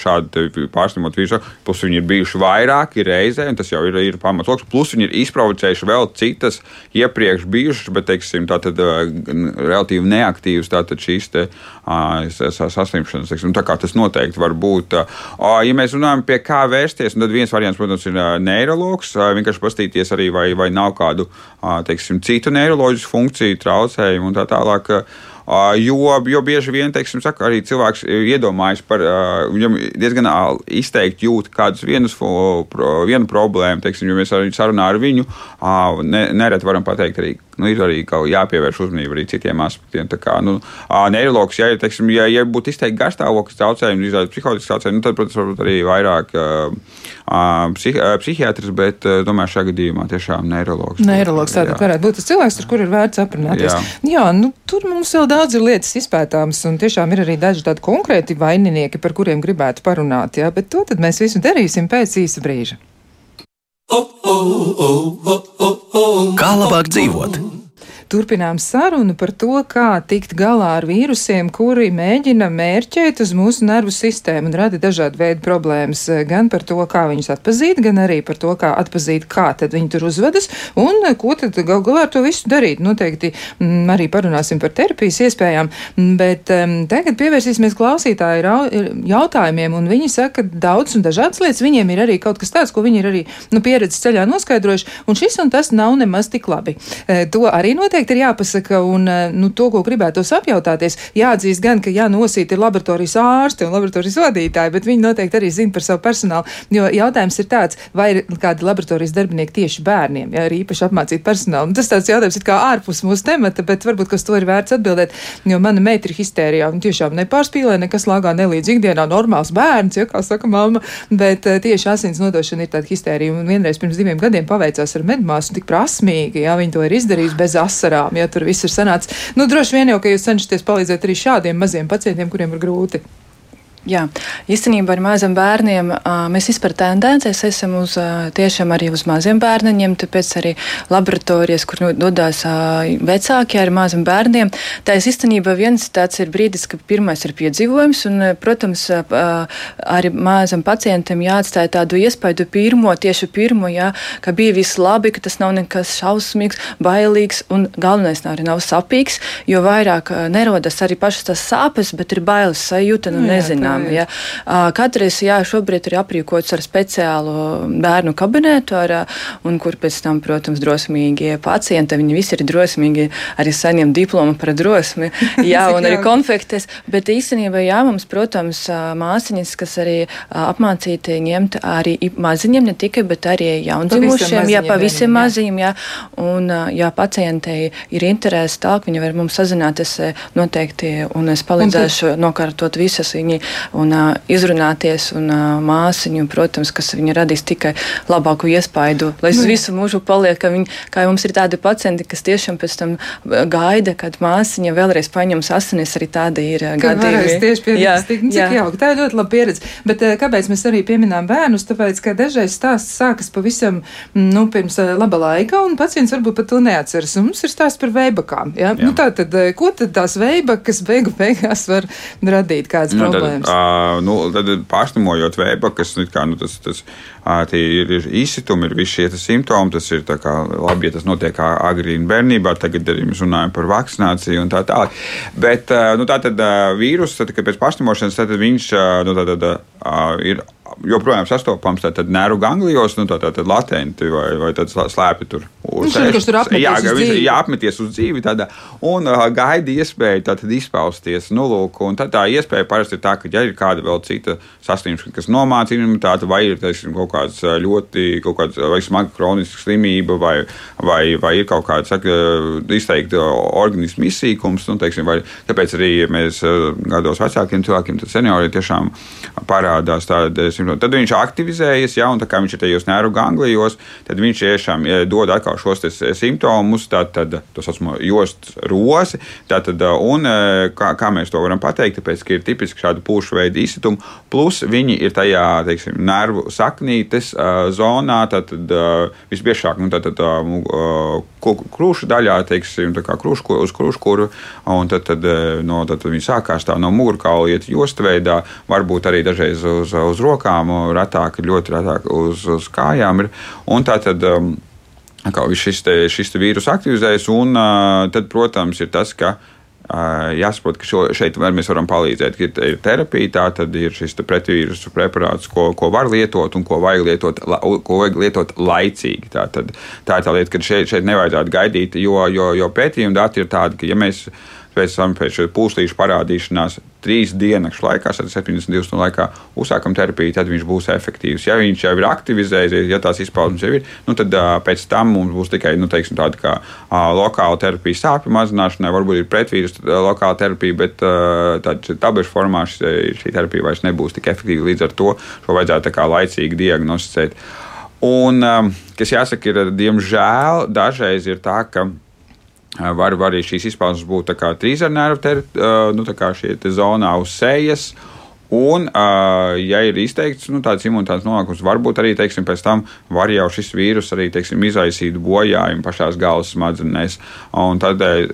šādi pārslimot vīrusu. Plus viņi ir bijuši vairāki reizē, un tas jau ir, ir pamatoks. Plus viņi ir izprovocējuši vēl citas iepriekš bijušas, bet, teiksim, tātad relatīvi neaktīvas tātad šīs te, saslimšanas. Teiksim, tā kā tas noteikti var būt. Ja mēs runājam pie kā vērsties, tad viens variants, protams, ir neiroloģis. Vienkārši pastīties arī, vai, vai nav kādu teiksim, citu neiroloģisku funkciju traucējumu un tā tālāk. Jo, jo bieži vien teiksim, saka, arī cilvēks iedomājas par viņam diezgan izteikti jūt kādu vienu problēmu. Teiksim, ja mēs arī sarunā ar viņu nereti varam pateikt arī, nu, ir arī jāpievērš uzmanība arī citiem aspektiem. Tā kā, nu, neiroloģis, ja, teiksim, ja, ja būtu izteikti garstāvoklis traucējumi, izrādās psiholoģisks traucējumi, nu, tad, protams, varbūt arī vairāk uh, psih, psihiatrs, bet domāju, šajā gadījumā tiešām neiroloģis. Neiroloģis tātad varētu būt tas cilvēks, ar kur ir vērts aprunāties. Jā, jā nu, tur mums vēl daudz ir lietas izpētāmas, un tiešām ir arī daži tādi konkrēti vaininieki, par kuriem gribētu parunāt, jā, bet to tad mēs visu darīsim pēc īsa brīža. Kā labāk dzīvot? Turpinām sarunu par to, kā tikt galā ar vīrusiem, kuri mēģina mērķēt uz mūsu nervu sistēmu un rada dažādu veidu problēmas. Gan par to, kā viņus atpazīt, gan arī par to, kā atpazīt, kā tad viņi tur uzvedas un ko tad gal galā ar to visu darīt. Noteikti m, mm, arī parunāsim par terapijas iespējām, bet um, tagad pievērsīsimies klausītāju jautājumiem, un viņi saka, ka daudz un dažādas lietas viņiem ir arī kaut kas tāds, ko viņi ir arī nu, pieredzes ceļā noskaidrojuši, un šis un tas nav nemaz tik labi. E, to arī noteikti noteikti ir jāpasaka, un eh, nu, to, ko gribētos apjautāties, jāatzīst gan, ka jānosīt ir laboratorijas ārsti un laboratorijas vadītāji, bet viņi noteikti arī zina par savu personālu. Jo jautājums ir tāds, vai ir kādi laboratorijas darbinieki tieši bērniem, ja ir īpaši apmācīti personāli. Un tas tāds jautājums ir kā ārpus mūsu temata, bet varbūt, kas to ir vērts atbildēt, jo mana meita ir histērijā un tiešām nepārspīlē, nekas lāgā nelīdz ikdienā normāls bērns, ja kā saka mamma, bet eh, tieši asins nodošana ir tāda histērija. Un vienreiz pirms diviem gadiem paveicās ar medmāsu tik prasmīgi, ja viņi to ir izdarījuši bez asins asarām, ja tur viss ir sanācis. Nu, droši vien jau, ka jūs cenšaties palīdzēt arī šādiem maziem pacientiem, kuriem ir grūti. Jā, īstenībā ar maziem bērniem mēs vispār tendencēs esam uz, tiešām arī uz maziem bērniņiem, tāpēc arī laboratorijas, kur dodas vecāki ar maziem bērniem. Tā ir īstenībā viens tāds ir brīdis, ka pirmais ir piedzīvojums, un, protams, arī mazam pacientam jāatstāja tādu iespaidu pirmo, tieši pirmo, jā, ka bija viss labi, ka tas nav nekas šausmīgs, bailīgs, un galvenais arī nav sapīgs, jo vairāk nerodas arī pašas tās sāpes, bet ir bailes sajūta, nu nezinām zinām. Ja. Katrs jā, šobrīd ir aprīkots ar speciālu bērnu kabinetu, ar, un kur pēc tam, protams, drosmīgie pacienti, viņi visi ir drosmīgi, arī saņem diplomu par drosmi, jā, un arī konfektes, bet īstenībā, jā, mums, protams, māsiņas, kas arī apmācīti ņemt arī maziņiem, ne tikai, bet arī jaundzimušiem, jā, pavisam maziņiem, jā, un, ja pacientei ir interesi tālāk, viņi var mums sazināties noteikti, un es palīdzēšu nokārtot visas viņi un uh, izrunāties. Un uh, māsiņu, protams, kas viņa radīs tikai labāku iespaidu, lai uz nu visu mūžu paliek. Ka viņi, kā mums ir tādi pacienti, kas tiešām pēc tam gaida, kad māsiņa vēlreiz paņems asinis, arī tādi ir gadījumi. Tieši pieredzi, nu, cik jauki. Tā ir ļoti laba pieredze. Bet kāpēc mēs arī pieminām bērnus? Tāpēc, ka dažreiz stāsts sākas pavisam, nu, pirms laba laika, un pacients varbūt pat to neatceras. Un mums ir stāsts par veibakām. Ja? Jā. Nu, tā tad, ko tad tās veibakas beigu beigās var radīt kādas nu, problēmas? Nu, pārslimojot vēba, kas nu, kā, nu, tas, tas, ir, ir izsitumi, ir visi šie simptomi. Tas ir kā, labi, ja tas notiek agrīnā bērnībā. Tagad arī mēs runājam par vakcināciju un tā tālāk. Bet nu, tā tad vīruss, kad pēc pārslimošanas, tad viņš nu, tā, tad, ir joprojām sastopams nervu ganglijos, nu, tātad tā, latenti vai, vai slēpj tur. Viņš vienkārši tur apmeties jā, uz dzīvi. ir jāapmeties uz dzīvi tādā, un uh, gaida iespēju tātad izpausties. Nu, lūk, un tad tā iespēja parasti ir tā, ka, ja ir kāda vēl cita saslimšana, kas nomāca imunitāti, vai ir teiksim, kaut kāds ļoti kaut kāds, vai smaga kroniska slimība, vai, vai, vai ir kaut kāds izteikti organismu izsīkums, nu, teiksim, vai, tāpēc arī mēs gados vecākiem cilvēkiem, tad senioriem tiešām parādās tāda simptoma. Tad viņš aktivizējas, ja, un tā kā viņš ir tajos nervu ganglijos, tad viņš tiešām dod atkal šos te simptomus, tātad to saucamo jostu rosi, tātad, un kā, kā mēs to varam pateikt, tāpēc, ka ir tipiski šāda pūšu veida izsituma, plus viņi ir tajā, teiksim, nervu saknītes zonā, tātad visbiežāk, nu, tātad krūšu daļā, teiksim, tā kā krūšu, uz krūšu kuru, un tad, tad, no, tad, viņi sākās tā no mugurkaula iet jostveidā, varbūt arī dažreiz uz, uz rokām, retāk, ļoti retāk uz, uz kājām ir, un tā tad, um, kā šis, te, šis te vīrus aktivizējas, un uh, tad, protams, ir tas, ka uh, jāsaprot, ka šo, šeit mēs varam palīdzēt. Ir, ir terapija, tā tad ir šis pretvīrusu preparāts, ko, ko var lietot un ko vajag lietot, la, ko vajag lietot laicīgi. Tā, tad, tā ir tā lieta, ka šeit, šeit nevajadzētu gaidīt, jo, jo, jo pētījuma dati ir tādi, ka ja mēs pēc tam pēc pūslīšu parādīšanās trīs dienas laikā, 72 stundu laikā uzsākam terapiju, tad viņš būs efektīvs. Ja viņš jau ir aktivizējies, ja tās izpausmes jau ir, nu, tad pēc tam mums būs tikai nu, teiksim, tāda kā lokāla terapija sāpju mazināšanai, varbūt ir pretvīrus lokāla terapija, bet tablešu formā šī, šī terapija vairs nebūs tik efektīva. Līdz ar to šo vajadzētu laicīgi diagnosticēt. Un, kas jāsaka, ir, diemžēl, dažreiz ir tā, ka Var, var arī šīs izpausmes būt trīsarnēru nu, zonā uz sejas. Un, ja ir izteikts nu, tāds imunitātes nolākums, varbūt arī teiksim, pēc tam var jau šis vīrus arī teiksim, izraisīt bojājumu pašās galvas smadzenēs. Un tādēļ,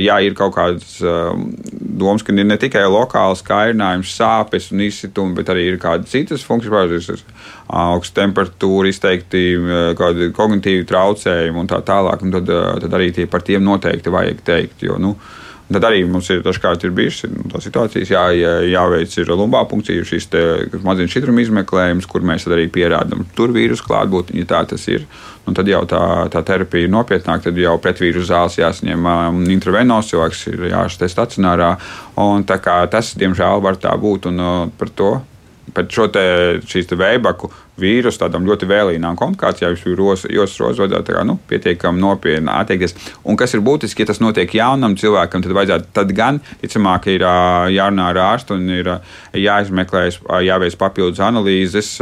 ja ir kaut kādas domas, ka ir ne tikai lokāls kairinājums, sāpes un izsitumi, bet arī ir kādas citas funkcijas, augsta temperatūra, izteikti kādi kognitīvi traucējumi un tā tālāk, un tad, tad arī tie par tiem noteikti vajag teikt. Jo, nu, Tad arī mums ir dažkārt ir bijušas nu, situācijas, jā, jā, jāveic ir lumbā punkcija, šīs maziņas šķidruma izmeklējums, kur mēs arī pierādām tur vīrusu klātbūtni, ja tā tas ir. Un tad jau tā, tā terapija ir nopietnāka, tad jau pretvīrusu zāles jāsaņem um, intravenos, cilvēks ir jāšķiet stacionārā. Un, tas, diemžēl, var tā būt. Un, uh, par to pēc šo te, šīs te vēbaku vīrusu tādām ļoti vēlīnām komplikācijām, rozodāt, tā kā nu, pietiekami nopietni attiekties. Un kas ir būtiski, ja tas notiek jaunam cilvēkam, tad vajadzētu tad gan, ticamāk, ir jārunā ar ārstu un ir jāizmeklē, jāveic papildus analīzes,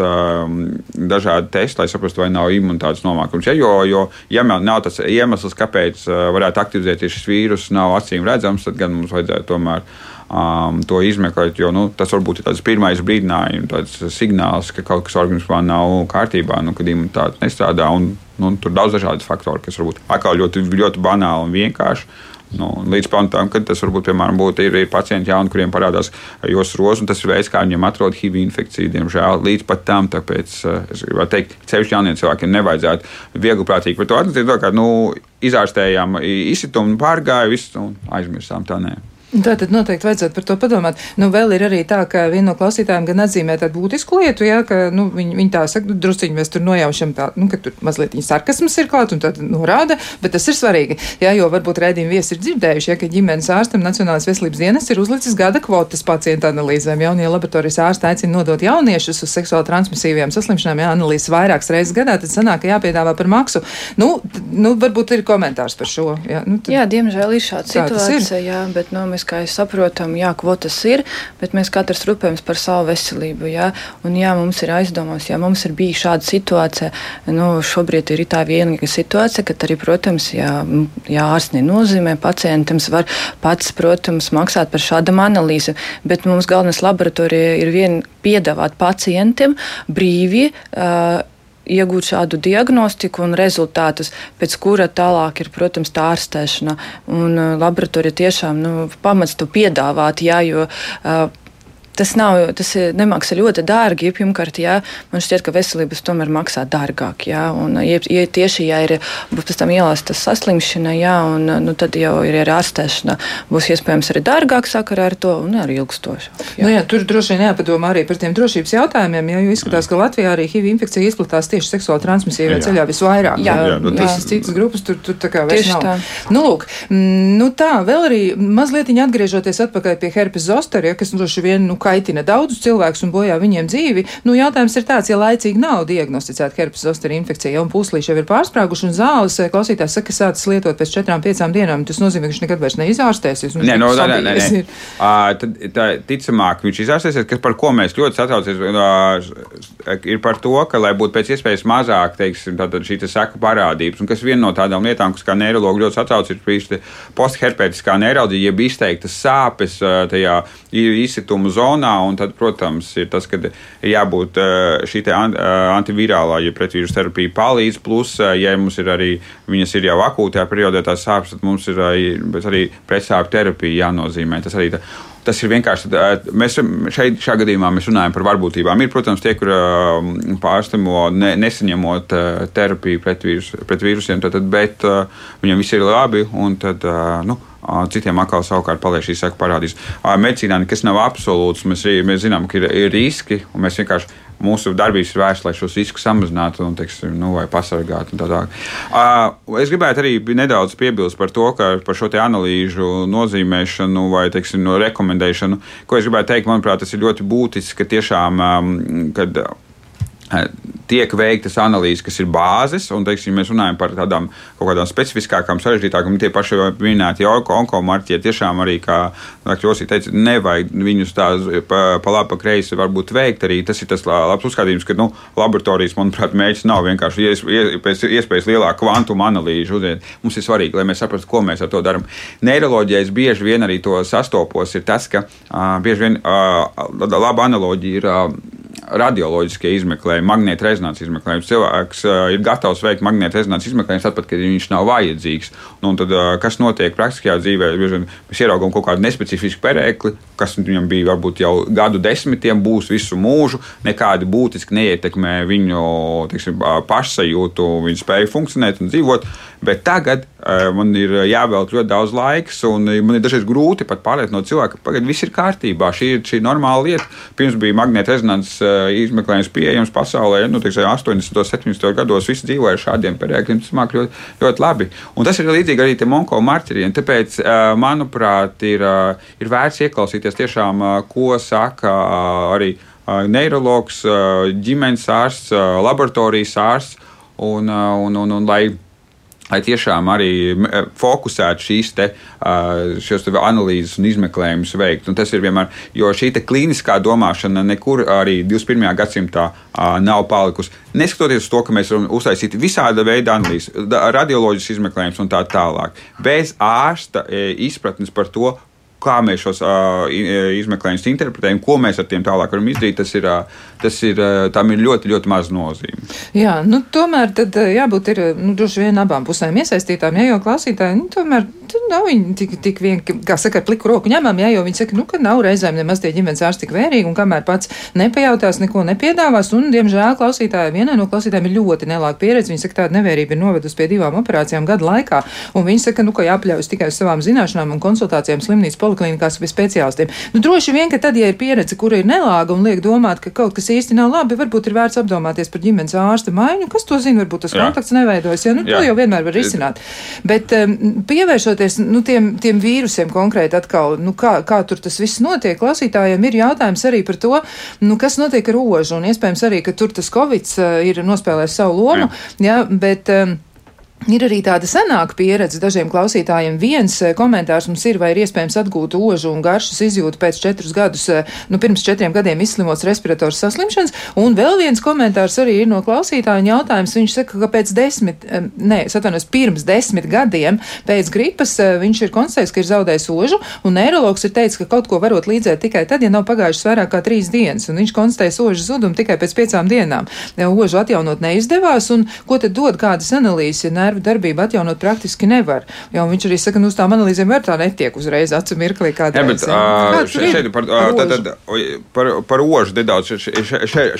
dažādi testi, lai saprastu, vai nav imunitātes nomākums. Ja, jo, jo, ja nav tas iemesls, kāpēc varētu aktivizēties šis vīrus, nav acīm redzams, tad gan mums vajadzētu tomēr um, to izmeklēt. Jo nu, tas varbūt ir tāds pirmais brīdinājums, tāds signāls, ka kaut kas organismā nav kārtībā, nu, kad imunitāte nestrādā. Un, nu, tur ir daudz dažādu faktoru, kas varbūt atkal ļoti, ļoti banāli un vienkārši. Nu, līdz tam, kad tas varbūt piemēram, būtu, ir, ir pacienti, jauni, kuriem parādās jūsu rozes, un tas ir veids, kā viņiem atrod HIV infekciju. Diemžēl līdz pat tam, tāpēc es gribētu teikt, ceļš jauniem cilvēkiem nevajadzētu viegli prātīgi par to atzīst. Kā nu, izārstējām izsitumu, pārgāju visu un aizmirsām tā nē. Tā tad noteikti vajadzētu par to padomāt. Nu, vēl ir arī tā, ka viena no klausītājiem gan atzīmē tādu būtisku lietu, jā, ka nu, viņi, viņi tā saka, nu, drusciņi mēs tur nojaušam tā, nu, ka tur mazliet viņa sarkasms ir klāt un tad norāda, bet tas ir svarīgi. Jā, jo varbūt rēdījumi viesi ir dzirdējuši, ja, ka ģimenes ārstam Nacionālais veselības dienas ir uzlicis gada kvotas pacientu analīzēm. Jaunie laboratorijas ārsti aicina nodot jauniešus uz seksuāli transmisīvajām saslimšanām, ja analīzes vairākas reizes gadā, tad sanāk, ka jāpiedāvā par maksu. Nu, nu varbūt ir komentārs par šo. Jā, nu, tad, jā diemžēl ir šāda situācija, jā, bet nu, mēs kā mēs saprotam, jā, kvotas ir, bet mēs katrs rūpējamies par savu veselību. Jā, un, jā, mums ir aizdomās, ja mums ir bijusi šāda situācija, nu, šobrīd ir tā vienīga situācija, ka arī, protams, jā, jā ārsts nenozīmē, pacientam var pats, protams, maksāt par šādam analīzi, bet mums galvenais laboratorija ir vien piedāvāt pacientiem brīvi. Uh, iegūt šādu diagnostiku un rezultātus, pēc kura tālāk ir, protams, tā ārstēšana. Un uh, laboratorija tiešām nu, pamats to piedāvāt, jā, jo uh, tas, nav, tas nemaksā ļoti dārgi. Ja, pirmkārt, jā, man šķiet, ka veselības tomēr maksā dārgāk. Jā, un, ja, ja tieši ja ir pēc tam ielāsta saslimšana, jā, un, nu, tad jau ir arī ārstēšana. Būs iespējams arī dārgāk sakarā ar to un arī ilgstoši. Nu, jā, tur droši vien jāpadomā arī par tiem drošības jautājumiem, jo izskatās, ka Latvijā arī HIV infekcija izplatās tieši seksuāli transmisīvajā ceļā visvairāk. Jā, jā, nu, tas ir citas grupas, tur, tur tā kā vairs nav. Tā. Nu, lūk, nu tā, vēl arī mazliet atgriežoties atpakaļ pie herpes zoster, ja, kas droši vien nu, kaitina daudzus cilvēkus un bojā viņiem dzīvi. Nu, jautājums ir tāds, ja laicīgi nav diagnosticēta herpes zoster infekcija un puslīši jau ir pārsprāguši un zāles eh, klausītājs saka, ka sācis lietot pēc četrām, piecām dienām, tas nozīmē, ka viņš nekad vairs neizārstēsies. Nē, no, nē, nē, nē. Uh, tad, tā, ticamāk, viņš izārstēsies, kas par ko mēs ļoti satraucamies, uh, ir par to, ka, lai būtu pēc iespējas mazāk, teiksim, šī te seku parādības, un kas viena no tādām lietām, kas kā neiroloģi ļoti satrauc, ir šī postherpētiskā neiroloģija, jeb izteiktas sāpes tajā izsituma zonā, un tad, protams, ir tas, ka jābūt šī antivirālā, ja pretvīrusu terapija palīdz, plus, ja mums ir arī, viņas ir jau akūtajā periodā tās sāpes, tad mums ir arī pretsāpju terapija jānozīmē. Tas arī tā. Tas ir vienkārši. Mēs šeit, šajā gadījumā mēs runājam par varbūtībām. Ir, protams, tie, kur pārstamo ne, nesaņemot terapiju pret, vīrus, pret vīrusiem, tad, bet viņam viss ir labi. Tad, nu, Citiem atkal savukārt paliek šī saka parādīs. Medicīnā nekas nav absolūts. Mēs, mēs zinām, ka ir, ir riski, un mēs vienkārši mūsu darbības ir vērsta, lai šos riskus samazinātu un, teiksim, nu, vai pasargātu. Tā tā. uh, es gribētu arī nedaudz piebilst par to, ka par šo analīžu nozīmēšanu vai teiksim, no rekomendēšanu, ko es gribētu teikt, manuprāt, tas ir ļoti būtiski, ka tiešām, um, kad tiek veiktas analīzes, kas ir bāzes, un, teiksim, mēs runājam par tādām kaut kādām specifiskākām, sarežģītākām, tie paši minēti onkomarķie, tiešām arī, kā Krosī teica, nevajag viņus tā pa, pa labi, pa kreisi varbūt veikt arī. Tas ir tas labs uzskatījums, ka, nu, laboratorijas, manuprāt, mērķis nav vienkārši ies, pēc iespējas lielāku kvantuma analīžu. Mums ir svarīgi, lai mēs saprastu, ko mēs ar to darām. Neiroloģijais bieži vien arī to sastopos, ir tas, ka uh, bieži vien uh, laba analoģija ir. Uh, radioloģiskie izmeklējumi, magnēta rezonanses izmeklējums. Cilvēks uh, ir gatavs veikt magnēta rezonanses izmeklējumus, tad, kad viņš nav vajadzīgs. Nu, tad, uh, kas notiek praktiskajā dzīvē? Mēs ieraugām kaut kādu nespecifisku perēkli, kas viņam bija varbūt jau gadu desmitiem, būs visu mūžu, nekādi būtiski neietekmē viņu teiksim, pašsajūtu, viņa spēju funkcionēt un dzīvot. Bet tagad man ir jāvelk ļoti daudz laika, un man ir dažreiz grūti pat pārliecināt cilvēku, ka pagaidi viss ir kārtībā. Šī ir šī normāla lieta. Pirms bija magnēta rezonanses izmeklējums pieejams pasaulē, nu, teiksim, 80. un 70. gados visi dzīvoja šādiem perēkļiem. Tas māk ļoti, ļoti labi. Un tas ir līdzīgi arī monko marķieriem. Tāpēc, manuprāt, ir, ir vērts ieklausīties tiešām, ko saka arī neiroloģis, ģimenes ārsts, laboratorijas ārsts. Un, uh, un, un, un, lai lai tiešām arī eh, fokusētu šīs te, šos te analīzes un izmeklējumus veikt. Un tas ir vienmēr, jo šī klīniskā domāšana nekur arī 21. gadsimtā nav palikusi. Neskatoties uz to, ka mēs varam uztaisīt visāda veida analīzes, radioloģiskas izmeklējumus un tā tālāk, bez ārsta izpratnes par to, kā mēs šos uh, izmeklējumus interpretējam, ko mēs ar tiem tālāk varam izdarīt, tas ir, uh, tas ir, uh, tam ir ļoti, ļoti maz nozīme. Jā, nu, tomēr tad jābūt ir, nu, droši vien abām pusēm iesaistītām, ja jau klausītāji, nu, tomēr nav viņi tik, tik vien, kā saka, ar pliku roku ņemam, ja jau viņi saka, nu, ka nav reizēm nemaz tie ģimenes ārsti tik vērīgi, un kamēr pats nepajautās, neko nepiedāvās, un, diemžēl, klausītāji, vienai no klausītājiem ir ļoti nelāga pieredze, viņi saka, tāda nevērība ir novedusi pie divām operācijām gadu laikā, un viņi saka, nu, ka jāpļaujas tikai uz savām zināšanām un konsultācijām slimnīcas poliklinikās pie speciālistiem. Nu, droši vien, ka tad, ja ir pieredze, kura ir nelāga un liek domāt, ka kaut kas īsti nav labi, varbūt ir vērts apdomāties par ģimenes ārsta maiņu, kas to zina, varbūt tas Jā. kontakts neveidojas. Ja? Nu, Jā. to jau vienmēr var risināt. Bet um, pievēršoties nu, tiem, tiem vīrusiem konkrēti atkal, nu, kā, kā tur tas viss notiek, klausītājiem ir jautājums arī par to, nu, kas notiek ar ožu, un iespējams arī, ka tur tas Covid uh, ir nospēlējis savu lomu, Jā. Ja, bet um, Ir arī tāda senāka pieredze dažiem klausītājiem. Viens eh, komentārs mums ir, vai ir iespējams atgūt ožu un garšas izjūtu pēc četrus gadus, eh, nu, pirms četriem gadiem izslimots respirators saslimšanas. Un vēl viens komentārs arī ir no klausītāja jautājums. Viņš saka, ka pēc desmit, eh, nē, es atvainojos, pirms desmit gadiem pēc gripas viņš ir konstatējis, ka ir zaudējis ožu, un neiroloģis ir teicis, ka kaut ko varot līdzēt tikai tad, ja nav pagājušas vairāk kā trīs dienas, un viņš konstatēja ožu zudumu tikai pēc piecām dienām. Ožu atjaunot neizdevās, un ko tad dod kādas analīzes? Ja nervu darbību atjaunot praktiski nevar. Jo viņš arī saka, nu, uz tām analīzēm var tā netiek uzreiz acu mirklī kādreiz. Jā, bet, uh, še, šeit par, uh, tad, tad, par, par ožu nedaudz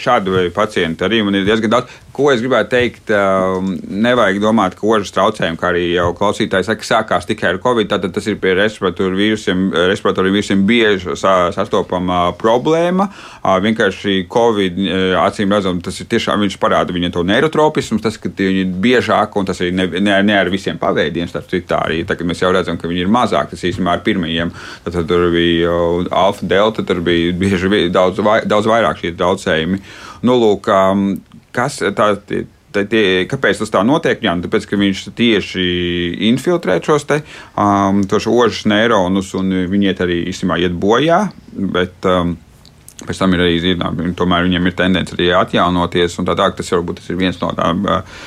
šādu pacientu arī man ir diezgan daudz. Ko es gribētu teikt, uh, nevajag domāt, ka ožas traucējumi, kā arī jau klausītāji saka, sākās tikai ar covid, tad tas ir pie respiratoru vīrusiem, respiratoru vīrusiem bieži sastopama problēma. Uh, vienkārši covid, acīm redzam, tas ir tiešām viņš parāda viņa to neirotropismu, tas, ka viņi ir biežāk, un tas ir ne, ne, ne ar visiem paveidiem, starp citu arī. Tagad mēs jau redzam, ka viņi ir mazāk, tas īstenībā ar pirmajiem, tad, tad tur bija alfa, delta, tur bija bieži daudz, vai, daudz vairāk šie traucējumi. Nu, lūk, kas tā, tie, tie, kāpēc tas tā notiek? Jā, nu, tāpēc, ka viņš tieši infiltrē šos te, um, ožas neironus, un viņi arī īstenībā iet bojā. Bet, um, Pēc tam ir arī zinām, tomēr viņiem ir tendence arī atjaunoties. Tā, tā, tas varbūt tas ir viens no tādiem uh,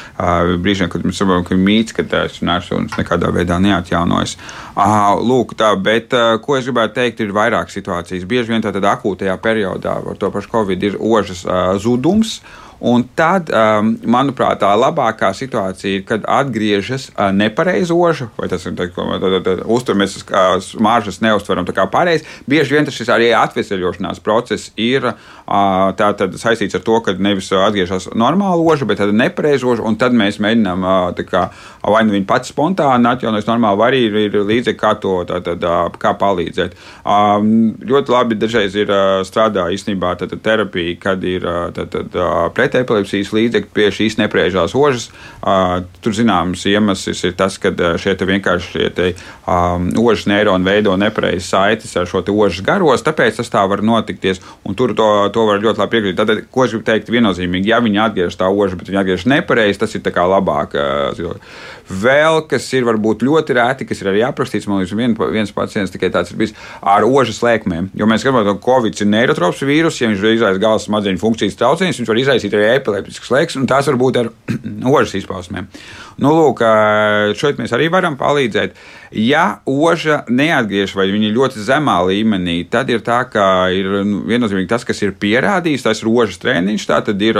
brīžiem, kad mēs saprotam, ka mīts, ka tas nērsunis nekādā veidā neatjaunojas. Uh, lūk, tā, bet uh, ko es gribētu teikt, ir vairāk situācijas. Bieži vien tādā akūtajā periodā ar to pašu covid ir ožas uh, zudums. Uh, Un tad, um, manuprāt, tā labākā situācija ir, kad atgriežas uh, nepareizoša, vai tas ir tā, ko uzturamies, kā smaržas neustveram kā pareizi. Bieži vien tas arī atvesaļošanās process ir uh, saistīts ar to, ka nevis atgriežas normāla oža, bet tāda nepareizoša, un tad mēs mēģinām uh, kā, vai nu viņi pats spontāni atjaunojas normāli, vai arī ir, ir līdzekļi, kā to tā, tā, tā, kā palīdzēt. Um, ļoti labi dažreiz ir uh, strādā īstenībā tā, tā terapija, kad ir tā, tā, tā, pret epilepsijas līdzekļi pie šīs nepriežās ožas. Tur zināms iemesls ir tas, ka šie vienkārši šie te, um, ožas neironi veido nepareizas saites ar šo ožas garos, tāpēc tas tā var notikties. Tur to, to var ļoti labi piekrist. Tad, ko es gribu teikt, viennozīmīgi, ja viņi atgriežas tā oža, bet viņi atgriežas nepareizi, tas ir labāk. Uh, Vēl kas ir varbūt ļoti rēti, kas ir arī aprakstīts, man liekas, vien, viens pacients tikai tāds ir bijis ar ožas lēkmēm. Jo mēs skatāmies, ka Covid ir neirotrops vīrus, ja viņš izraisa galvas smadzeņu funkcijas traucējumus, viņš var izraisīt arī epileptisks lēks, un tās var būt ar ožas izpausmēm. Nu, lūk, šeit mēs arī varam palīdzēt. Ja oža neatgriež vai viņa ir ļoti zemā līmenī, tad ir tā, ka ir nu, viennozīmīgi tas, kas ir pierādījis, tas ir ožas treniņš. Tā tad ir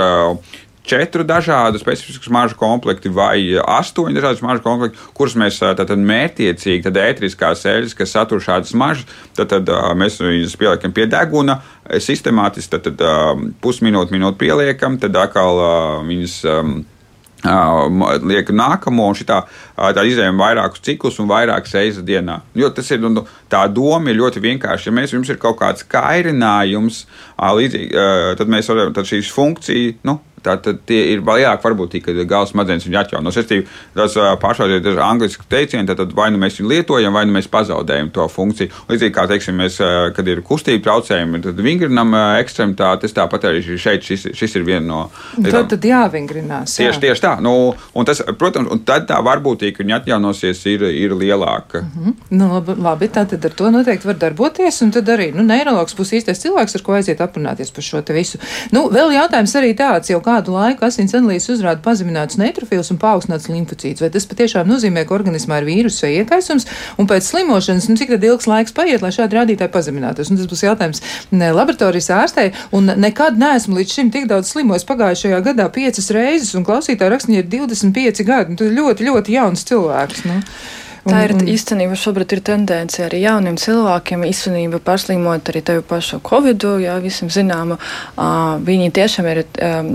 četru dažādu specifisku smaržu komplektu vai astoņu dažādu smaržu komplektu, kurus mēs tātad mērķiecīgi, tad ētriskās eļļas, kas satur šādas smaržas, tad, tad mēs viņus pieliekam pie deguna, sistemātiski, tad, tad pusminūti, minūti pieliekam, tad atkal viņas liek nākamo, un šitā, tā izējām vairākus ciklus un vairākas reizes dienā. Jo tas ir, nu, tā doma ir ļoti vienkārša. Ja mēs, jums ir kaut kāds kairinājums, līdzīgi, tad mēs varam, tad šīs funkcijas, nu, Tātad tie ir vairāk varbūtīgi, kad galvas smadzenes viņa atjauno. Respektīvi, tas pašlaik ir angļuiski teiciens, tad vai nu mēs viņu lietojam, vai nu mēs pazaudējam to funkciju. Līdzīgi kā, teiksim, mēs, kad ir kustība traucējumi, tad vingrinam ekstremitātes, tāpat arī šeit šis, šis ir viena no. Tad, tad jāvingrinās. Jā. Tieši, tieši tā. Nu, un tas, protams, un tad tā varbūtība, viņa atjaunosies, ir, ir lielāka. Mm -hmm. nu, labi, labi, tā tad ar to noteikti var darboties, un tad arī nu, neiroloģis būs īstais cilvēks, ar ko aiziet aprunāties par šo visu. Nu, vēl jautājums arī tāds, jau kādu laiku asins analīzes uzrāda pazemināts neutrofils un paaugstināts limfocīts. Vai tas patiešām nozīmē, ka organismā ir vīrusu vai iekaisums, un pēc slimošanas, nu, cik ilgs laiks paiet, lai šādi rādītāji pazeminātos? Un tas būs jautājums laboratorijas ārstei, un nekad neesmu līdz šim tik daudz slimojis pagājušajā gadā piecas reizes, un klausītāja rakstnieki ir 25 gadi. Nu, tas ļoti, ļoti jauns cilvēks. Nu. Tā ir īstenībā šobrīd ir tendence arī jauniem cilvēkiem īstenībā paslimot arī tevi pašu covid, jā, visam zināmu. Uh, viņi tiešām ir, um,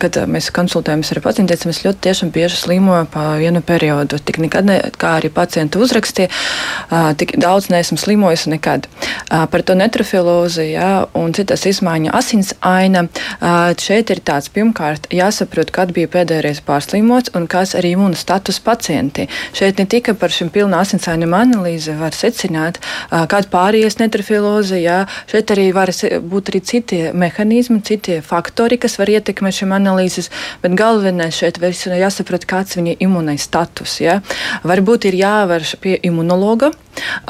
kad mēs konsultējamies ar pacientiem, mēs ļoti tiešām bieži slimojam pa vienu periodu. Tik nekad, ne, kā arī pacienti uzrakstīja, uh, tik daudz neesmu slimojis nekad. Uh, par to netrofilozi, jā, un citas izmaiņa asins aina. Uh, šeit ir tāds, pirmkārt, jāsaprot, kad bija pēdējais pārslimots un kāds arī imūna status pacienti. Šeit ne tikai par šim pilna asinsaiņuma analīze var secināt, kāda pāries netrofiloze. Jā, šeit arī var būt arī citi mehānismi, citi faktori, kas var ietekmēt šīm analīzes, bet galvenais šeit ir jāsaprot, kāds viņa imunais status. Jā. Varbūt ir jāvērš pie imunologa.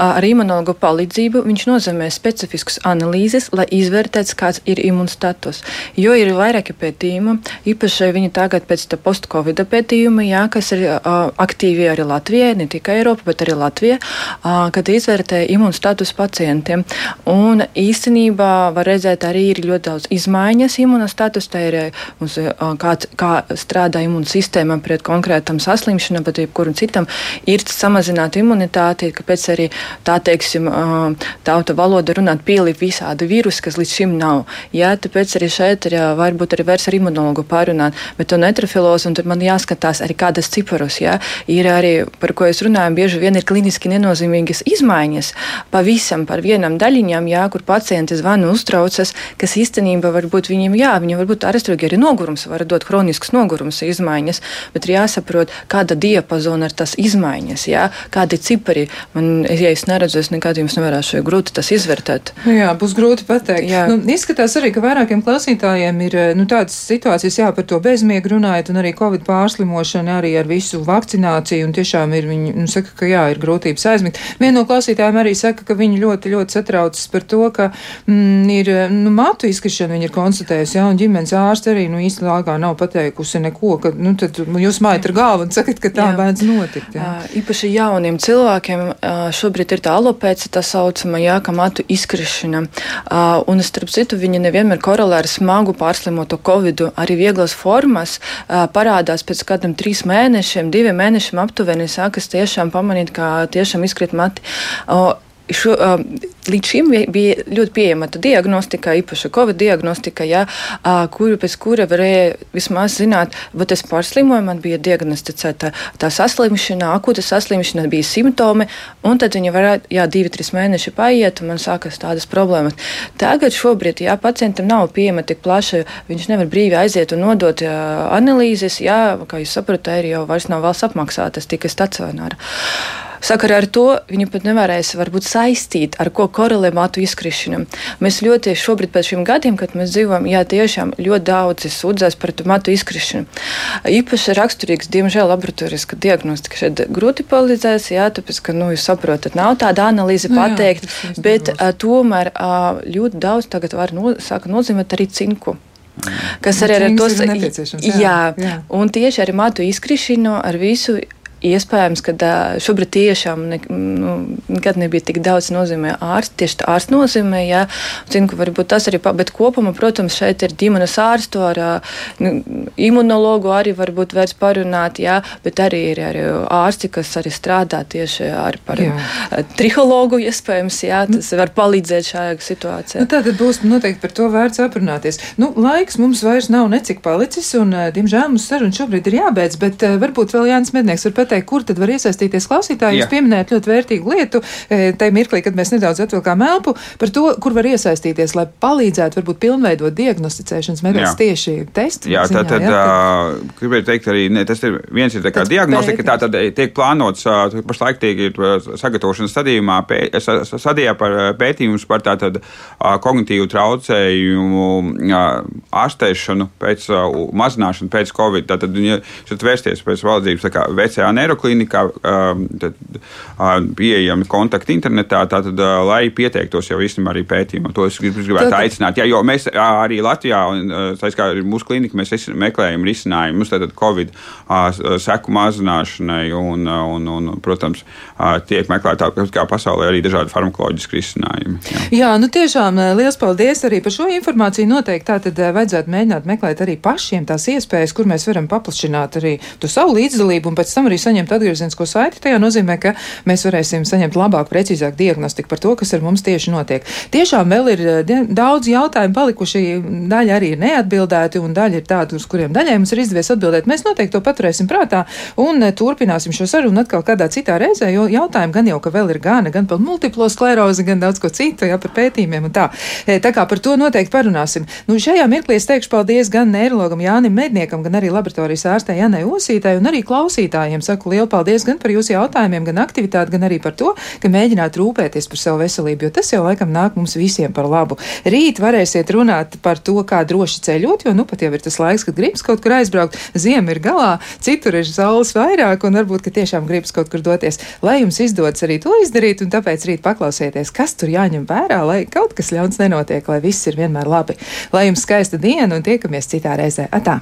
Ar imunologu palīdzību viņš nozīmē specifiskas analīzes, lai izvērtētu, kāds ir imunstatus. Jo ir vairāki pētījumi, īpaši viņi tagad pēc post-covid pētījuma, jā, kas ir uh, aktīvi arī Latvijai, ne tikai Eiropā. Eiropa, bet arī Latvija, kad izvērtē imūnstatus pacientiem. Un īstenībā var redzēt, arī ir ļoti daudz izmaiņas imūnstatus. Tā ir mums, kā, kā strādā imūnsistēma pret konkrētam saslimšanam, bet jebkuram citam ir samazināta imunitāte, kāpēc arī tā, teiksim, tauta valoda runāt pielīp visādi vīrusi, kas līdz šim nav. Jā, tāpēc arī šeit ir varbūt arī vairs ar imunologu pārunāt, bet to netrofilozu, un tur man jāskatās arī kādas ciparus, jā, ir arī, par ko es runāju, bieži vien ir kliniski nenozīmīgas izmaiņas pavisam par vienam daļiņām, jā, kur pacienti zvana uztraucas, kas īstenībā varbūt viņiem, jā, viņiem varbūt aresturīgi arī nogurums, var dot hronisks nogurums izmaiņas, bet ir jāsaprot, kāda diapazona ir tas izmaiņas, jā, kādi cipari. Man, ja es neredzu, es nekad jums nevarēšu grūti tas izvērtēt. Nu jā, būs grūti pateikt. Jā. Nu, izskatās arī, ka vairākiem klausītājiem ir nu, tādas situācijas, jā, par to bezmiegu runājot, un arī Covid pārslimošana, arī ar visu vakcināciju, un tiešām ir viņi, nu, saka, ka jā, ir grūtības aizmigt. Viena no klausītājiem arī saka, ka viņi ļoti, ļoti satraucas par to, ka mm, ir, nu, matu izkrišana viņi ir konstatējusi, jā, un ģimenes ārste arī, nu, īsti laikā nav pateikusi neko, ka, nu, tad jūs mājat ar galvu un sakat, ka tā bēdz notikt. Jā. Īpaši jauniem cilvēkiem šobrīd ir tā alopēca, tā saucamā, jā, ka matu izkrišana, un starp citu, viņi nevienmēr korelē ar smagu pārslimoto covidu, arī vieglas formas parādās pēc kādiem trīs mēnešiem, diviem mēnešiem aptuveni sākas tiešām pamanīt, kā tiešām izkrīt mati. Uh, šo, um, līdz šim bija ļoti pieejama diagnostika, īpaši covid diagnostika, ja, uh, kuru pēc kura varēja vismaz zināt, vai es pārslimoju, man bija diagnosticēta tā saslimšana, akūta saslimšana, bija simptomi, un tad viņi varētu, jā, divi, trīs mēneši paiet, un man sākas tādas problēmas. Tagad šobrīd, ja pacientam nav pieejama tik plaša, viņš nevar brīvi aiziet un nodot jā, analīzes, jā, kā jūs saprotat, ir jau vairs nav valsts apmaksātas tikai stacionāra. Sakarā ar to viņi pat nevarēs varbūt saistīt, ar ko korelē matu izkrišana. Mēs ļoti šobrīd pēc šiem gadiem, kad mēs dzīvojam, jā, tiešām ļoti daudzi sūdzās par matu izkrišanu. Īpaši raksturīgs, diemžēl, laboratorijas diagnostika šeit grūti palīdzēs, jā, tāpēc, ka, nu, jūs saprotat, nav tāda analīze nu pateikt, jā, bet a, tomēr a, ļoti daudz tagad var no, sāka nozīmēt arī cinku kas arī ar to saistīts. Jā, jā, jā, un tieši ar matu izkrišanu, ar visu Iespējams, ka šobrīd tiešām ne, nu, nekad nebija tik daudz nozīmē ārsts. Tieši tā ārsts nozīmē, jā. Zinu, ka varbūt tas arī, bet kopumā, protams, šeit ir ģimenes ārstu ar nu, imunologu arī varbūt vērts parunāt, jā, bet arī ir arī ārsti, kas arī strādā tieši ar par jā. trihologu, iespējams, jā, tas nu, var palīdzēt šajā situācijā. Nu, tā tad būs noteikti par to vērts aprunāties. Nu, laiks mums vairs nav necik palicis, un, diemžēl, mums saruna šobrīd ir jābeidz, bet varbūt vēl Jānis Mednieks var pateikt, kur tad var iesaistīties klausītāji. Jūs pieminējat ļoti vērtīgu lietu, e, tajā mirklī, kad mēs nedaudz atvilkām elpu, par to, kur var iesaistīties, lai palīdzētu varbūt pilnveidot diagnosticēšanas metodus tieši testu. Jā, ziņā, tā tad uh, gribēju teikt arī, ne, tas ir viens ir tā kā diagnostika, tā tad tiek plānots, uh, pašlaik tiek sagatavošanas stadījumā, pē, stadijā par pētījumus par tātad uh, kognitīvu traucējumu ārstēšanu pēc mazināšanu pēc Covid. Tātad, ja vērsties pēc valdības tā kā VCA neiroklinikā, um, um, pieejami kontakti internetā, tātad, uh, lai pieteiktos jau īstenībā arī pētījumam. To es gribētu tad... aicināt. Jā, jo mēs arī Latvijā, un tā kā mūsu klinika, mēs meklējam risinājumus tātad Covid seku mazināšanai un, un, un, protams, tiek meklēta kā pasaulē arī dažādi farmakoloģiski risinājumi. Jā. jā, nu tiešām liels paldies arī par šo informāciju. Noteikti tā tad vajadzētu mēģināt meklēt arī pašiem tās iespējas, kur mēs varam paplašināt arī to savu līdzdalību un pēc tam arī saņemt atgriezenisko saiti. Tajā nozīmē, ka mēs varēsim saņemt labāku, precīzāku diagnostiku par to, kas ar mums tieši notiek. Tiešām vēl ir daudz jautājumu palikuši, daļa arī ir neatbildēti un daļa ir tāda, uz kuriem daļai mums ir izdevies atbildēt. Mēs noteikti to paturēsim prātā un turpināsim šo sarunu atkal kādā citā reizē, jo jautājumu gan jau, ka vēl ir gana, gan par multiplo sklerozi, gan daudz ko citu, jā, par pētījumiem un tā. E, tā kā par to noteikti parunāsim. Nu, šajā mirklī es teikšu paldies gan neirologam Jānim Medniekam, gan arī laboratorijas ārstē Janai Osītai un arī klausītājiem. Saku lielu paldies gan par jūsu jautājumiem, gan aktivitāti, gan arī par to, ka mēģināt rūpēties par savu veselību, jo tas jau laikam nāk mums visiem par labu. Rīt varēsiet runāt par to, kā droši ceļot, jo nu pat jau ir tas laiks, kad gribas kaut kur aizbraukt. Ziema ir galā, citur ir saules vairāk, un varbūt, ka tiešām gribas kaut kur doties. Lai jums izdodas arī to izdarīt, un tāpēc rīt paklausieties, kas tur jāņem vērā, lai kaut kas ļauns nenotiek, lai viss ir vienmēr labi. Lai jums skaista diena un tiekamies citā reizē. Atā!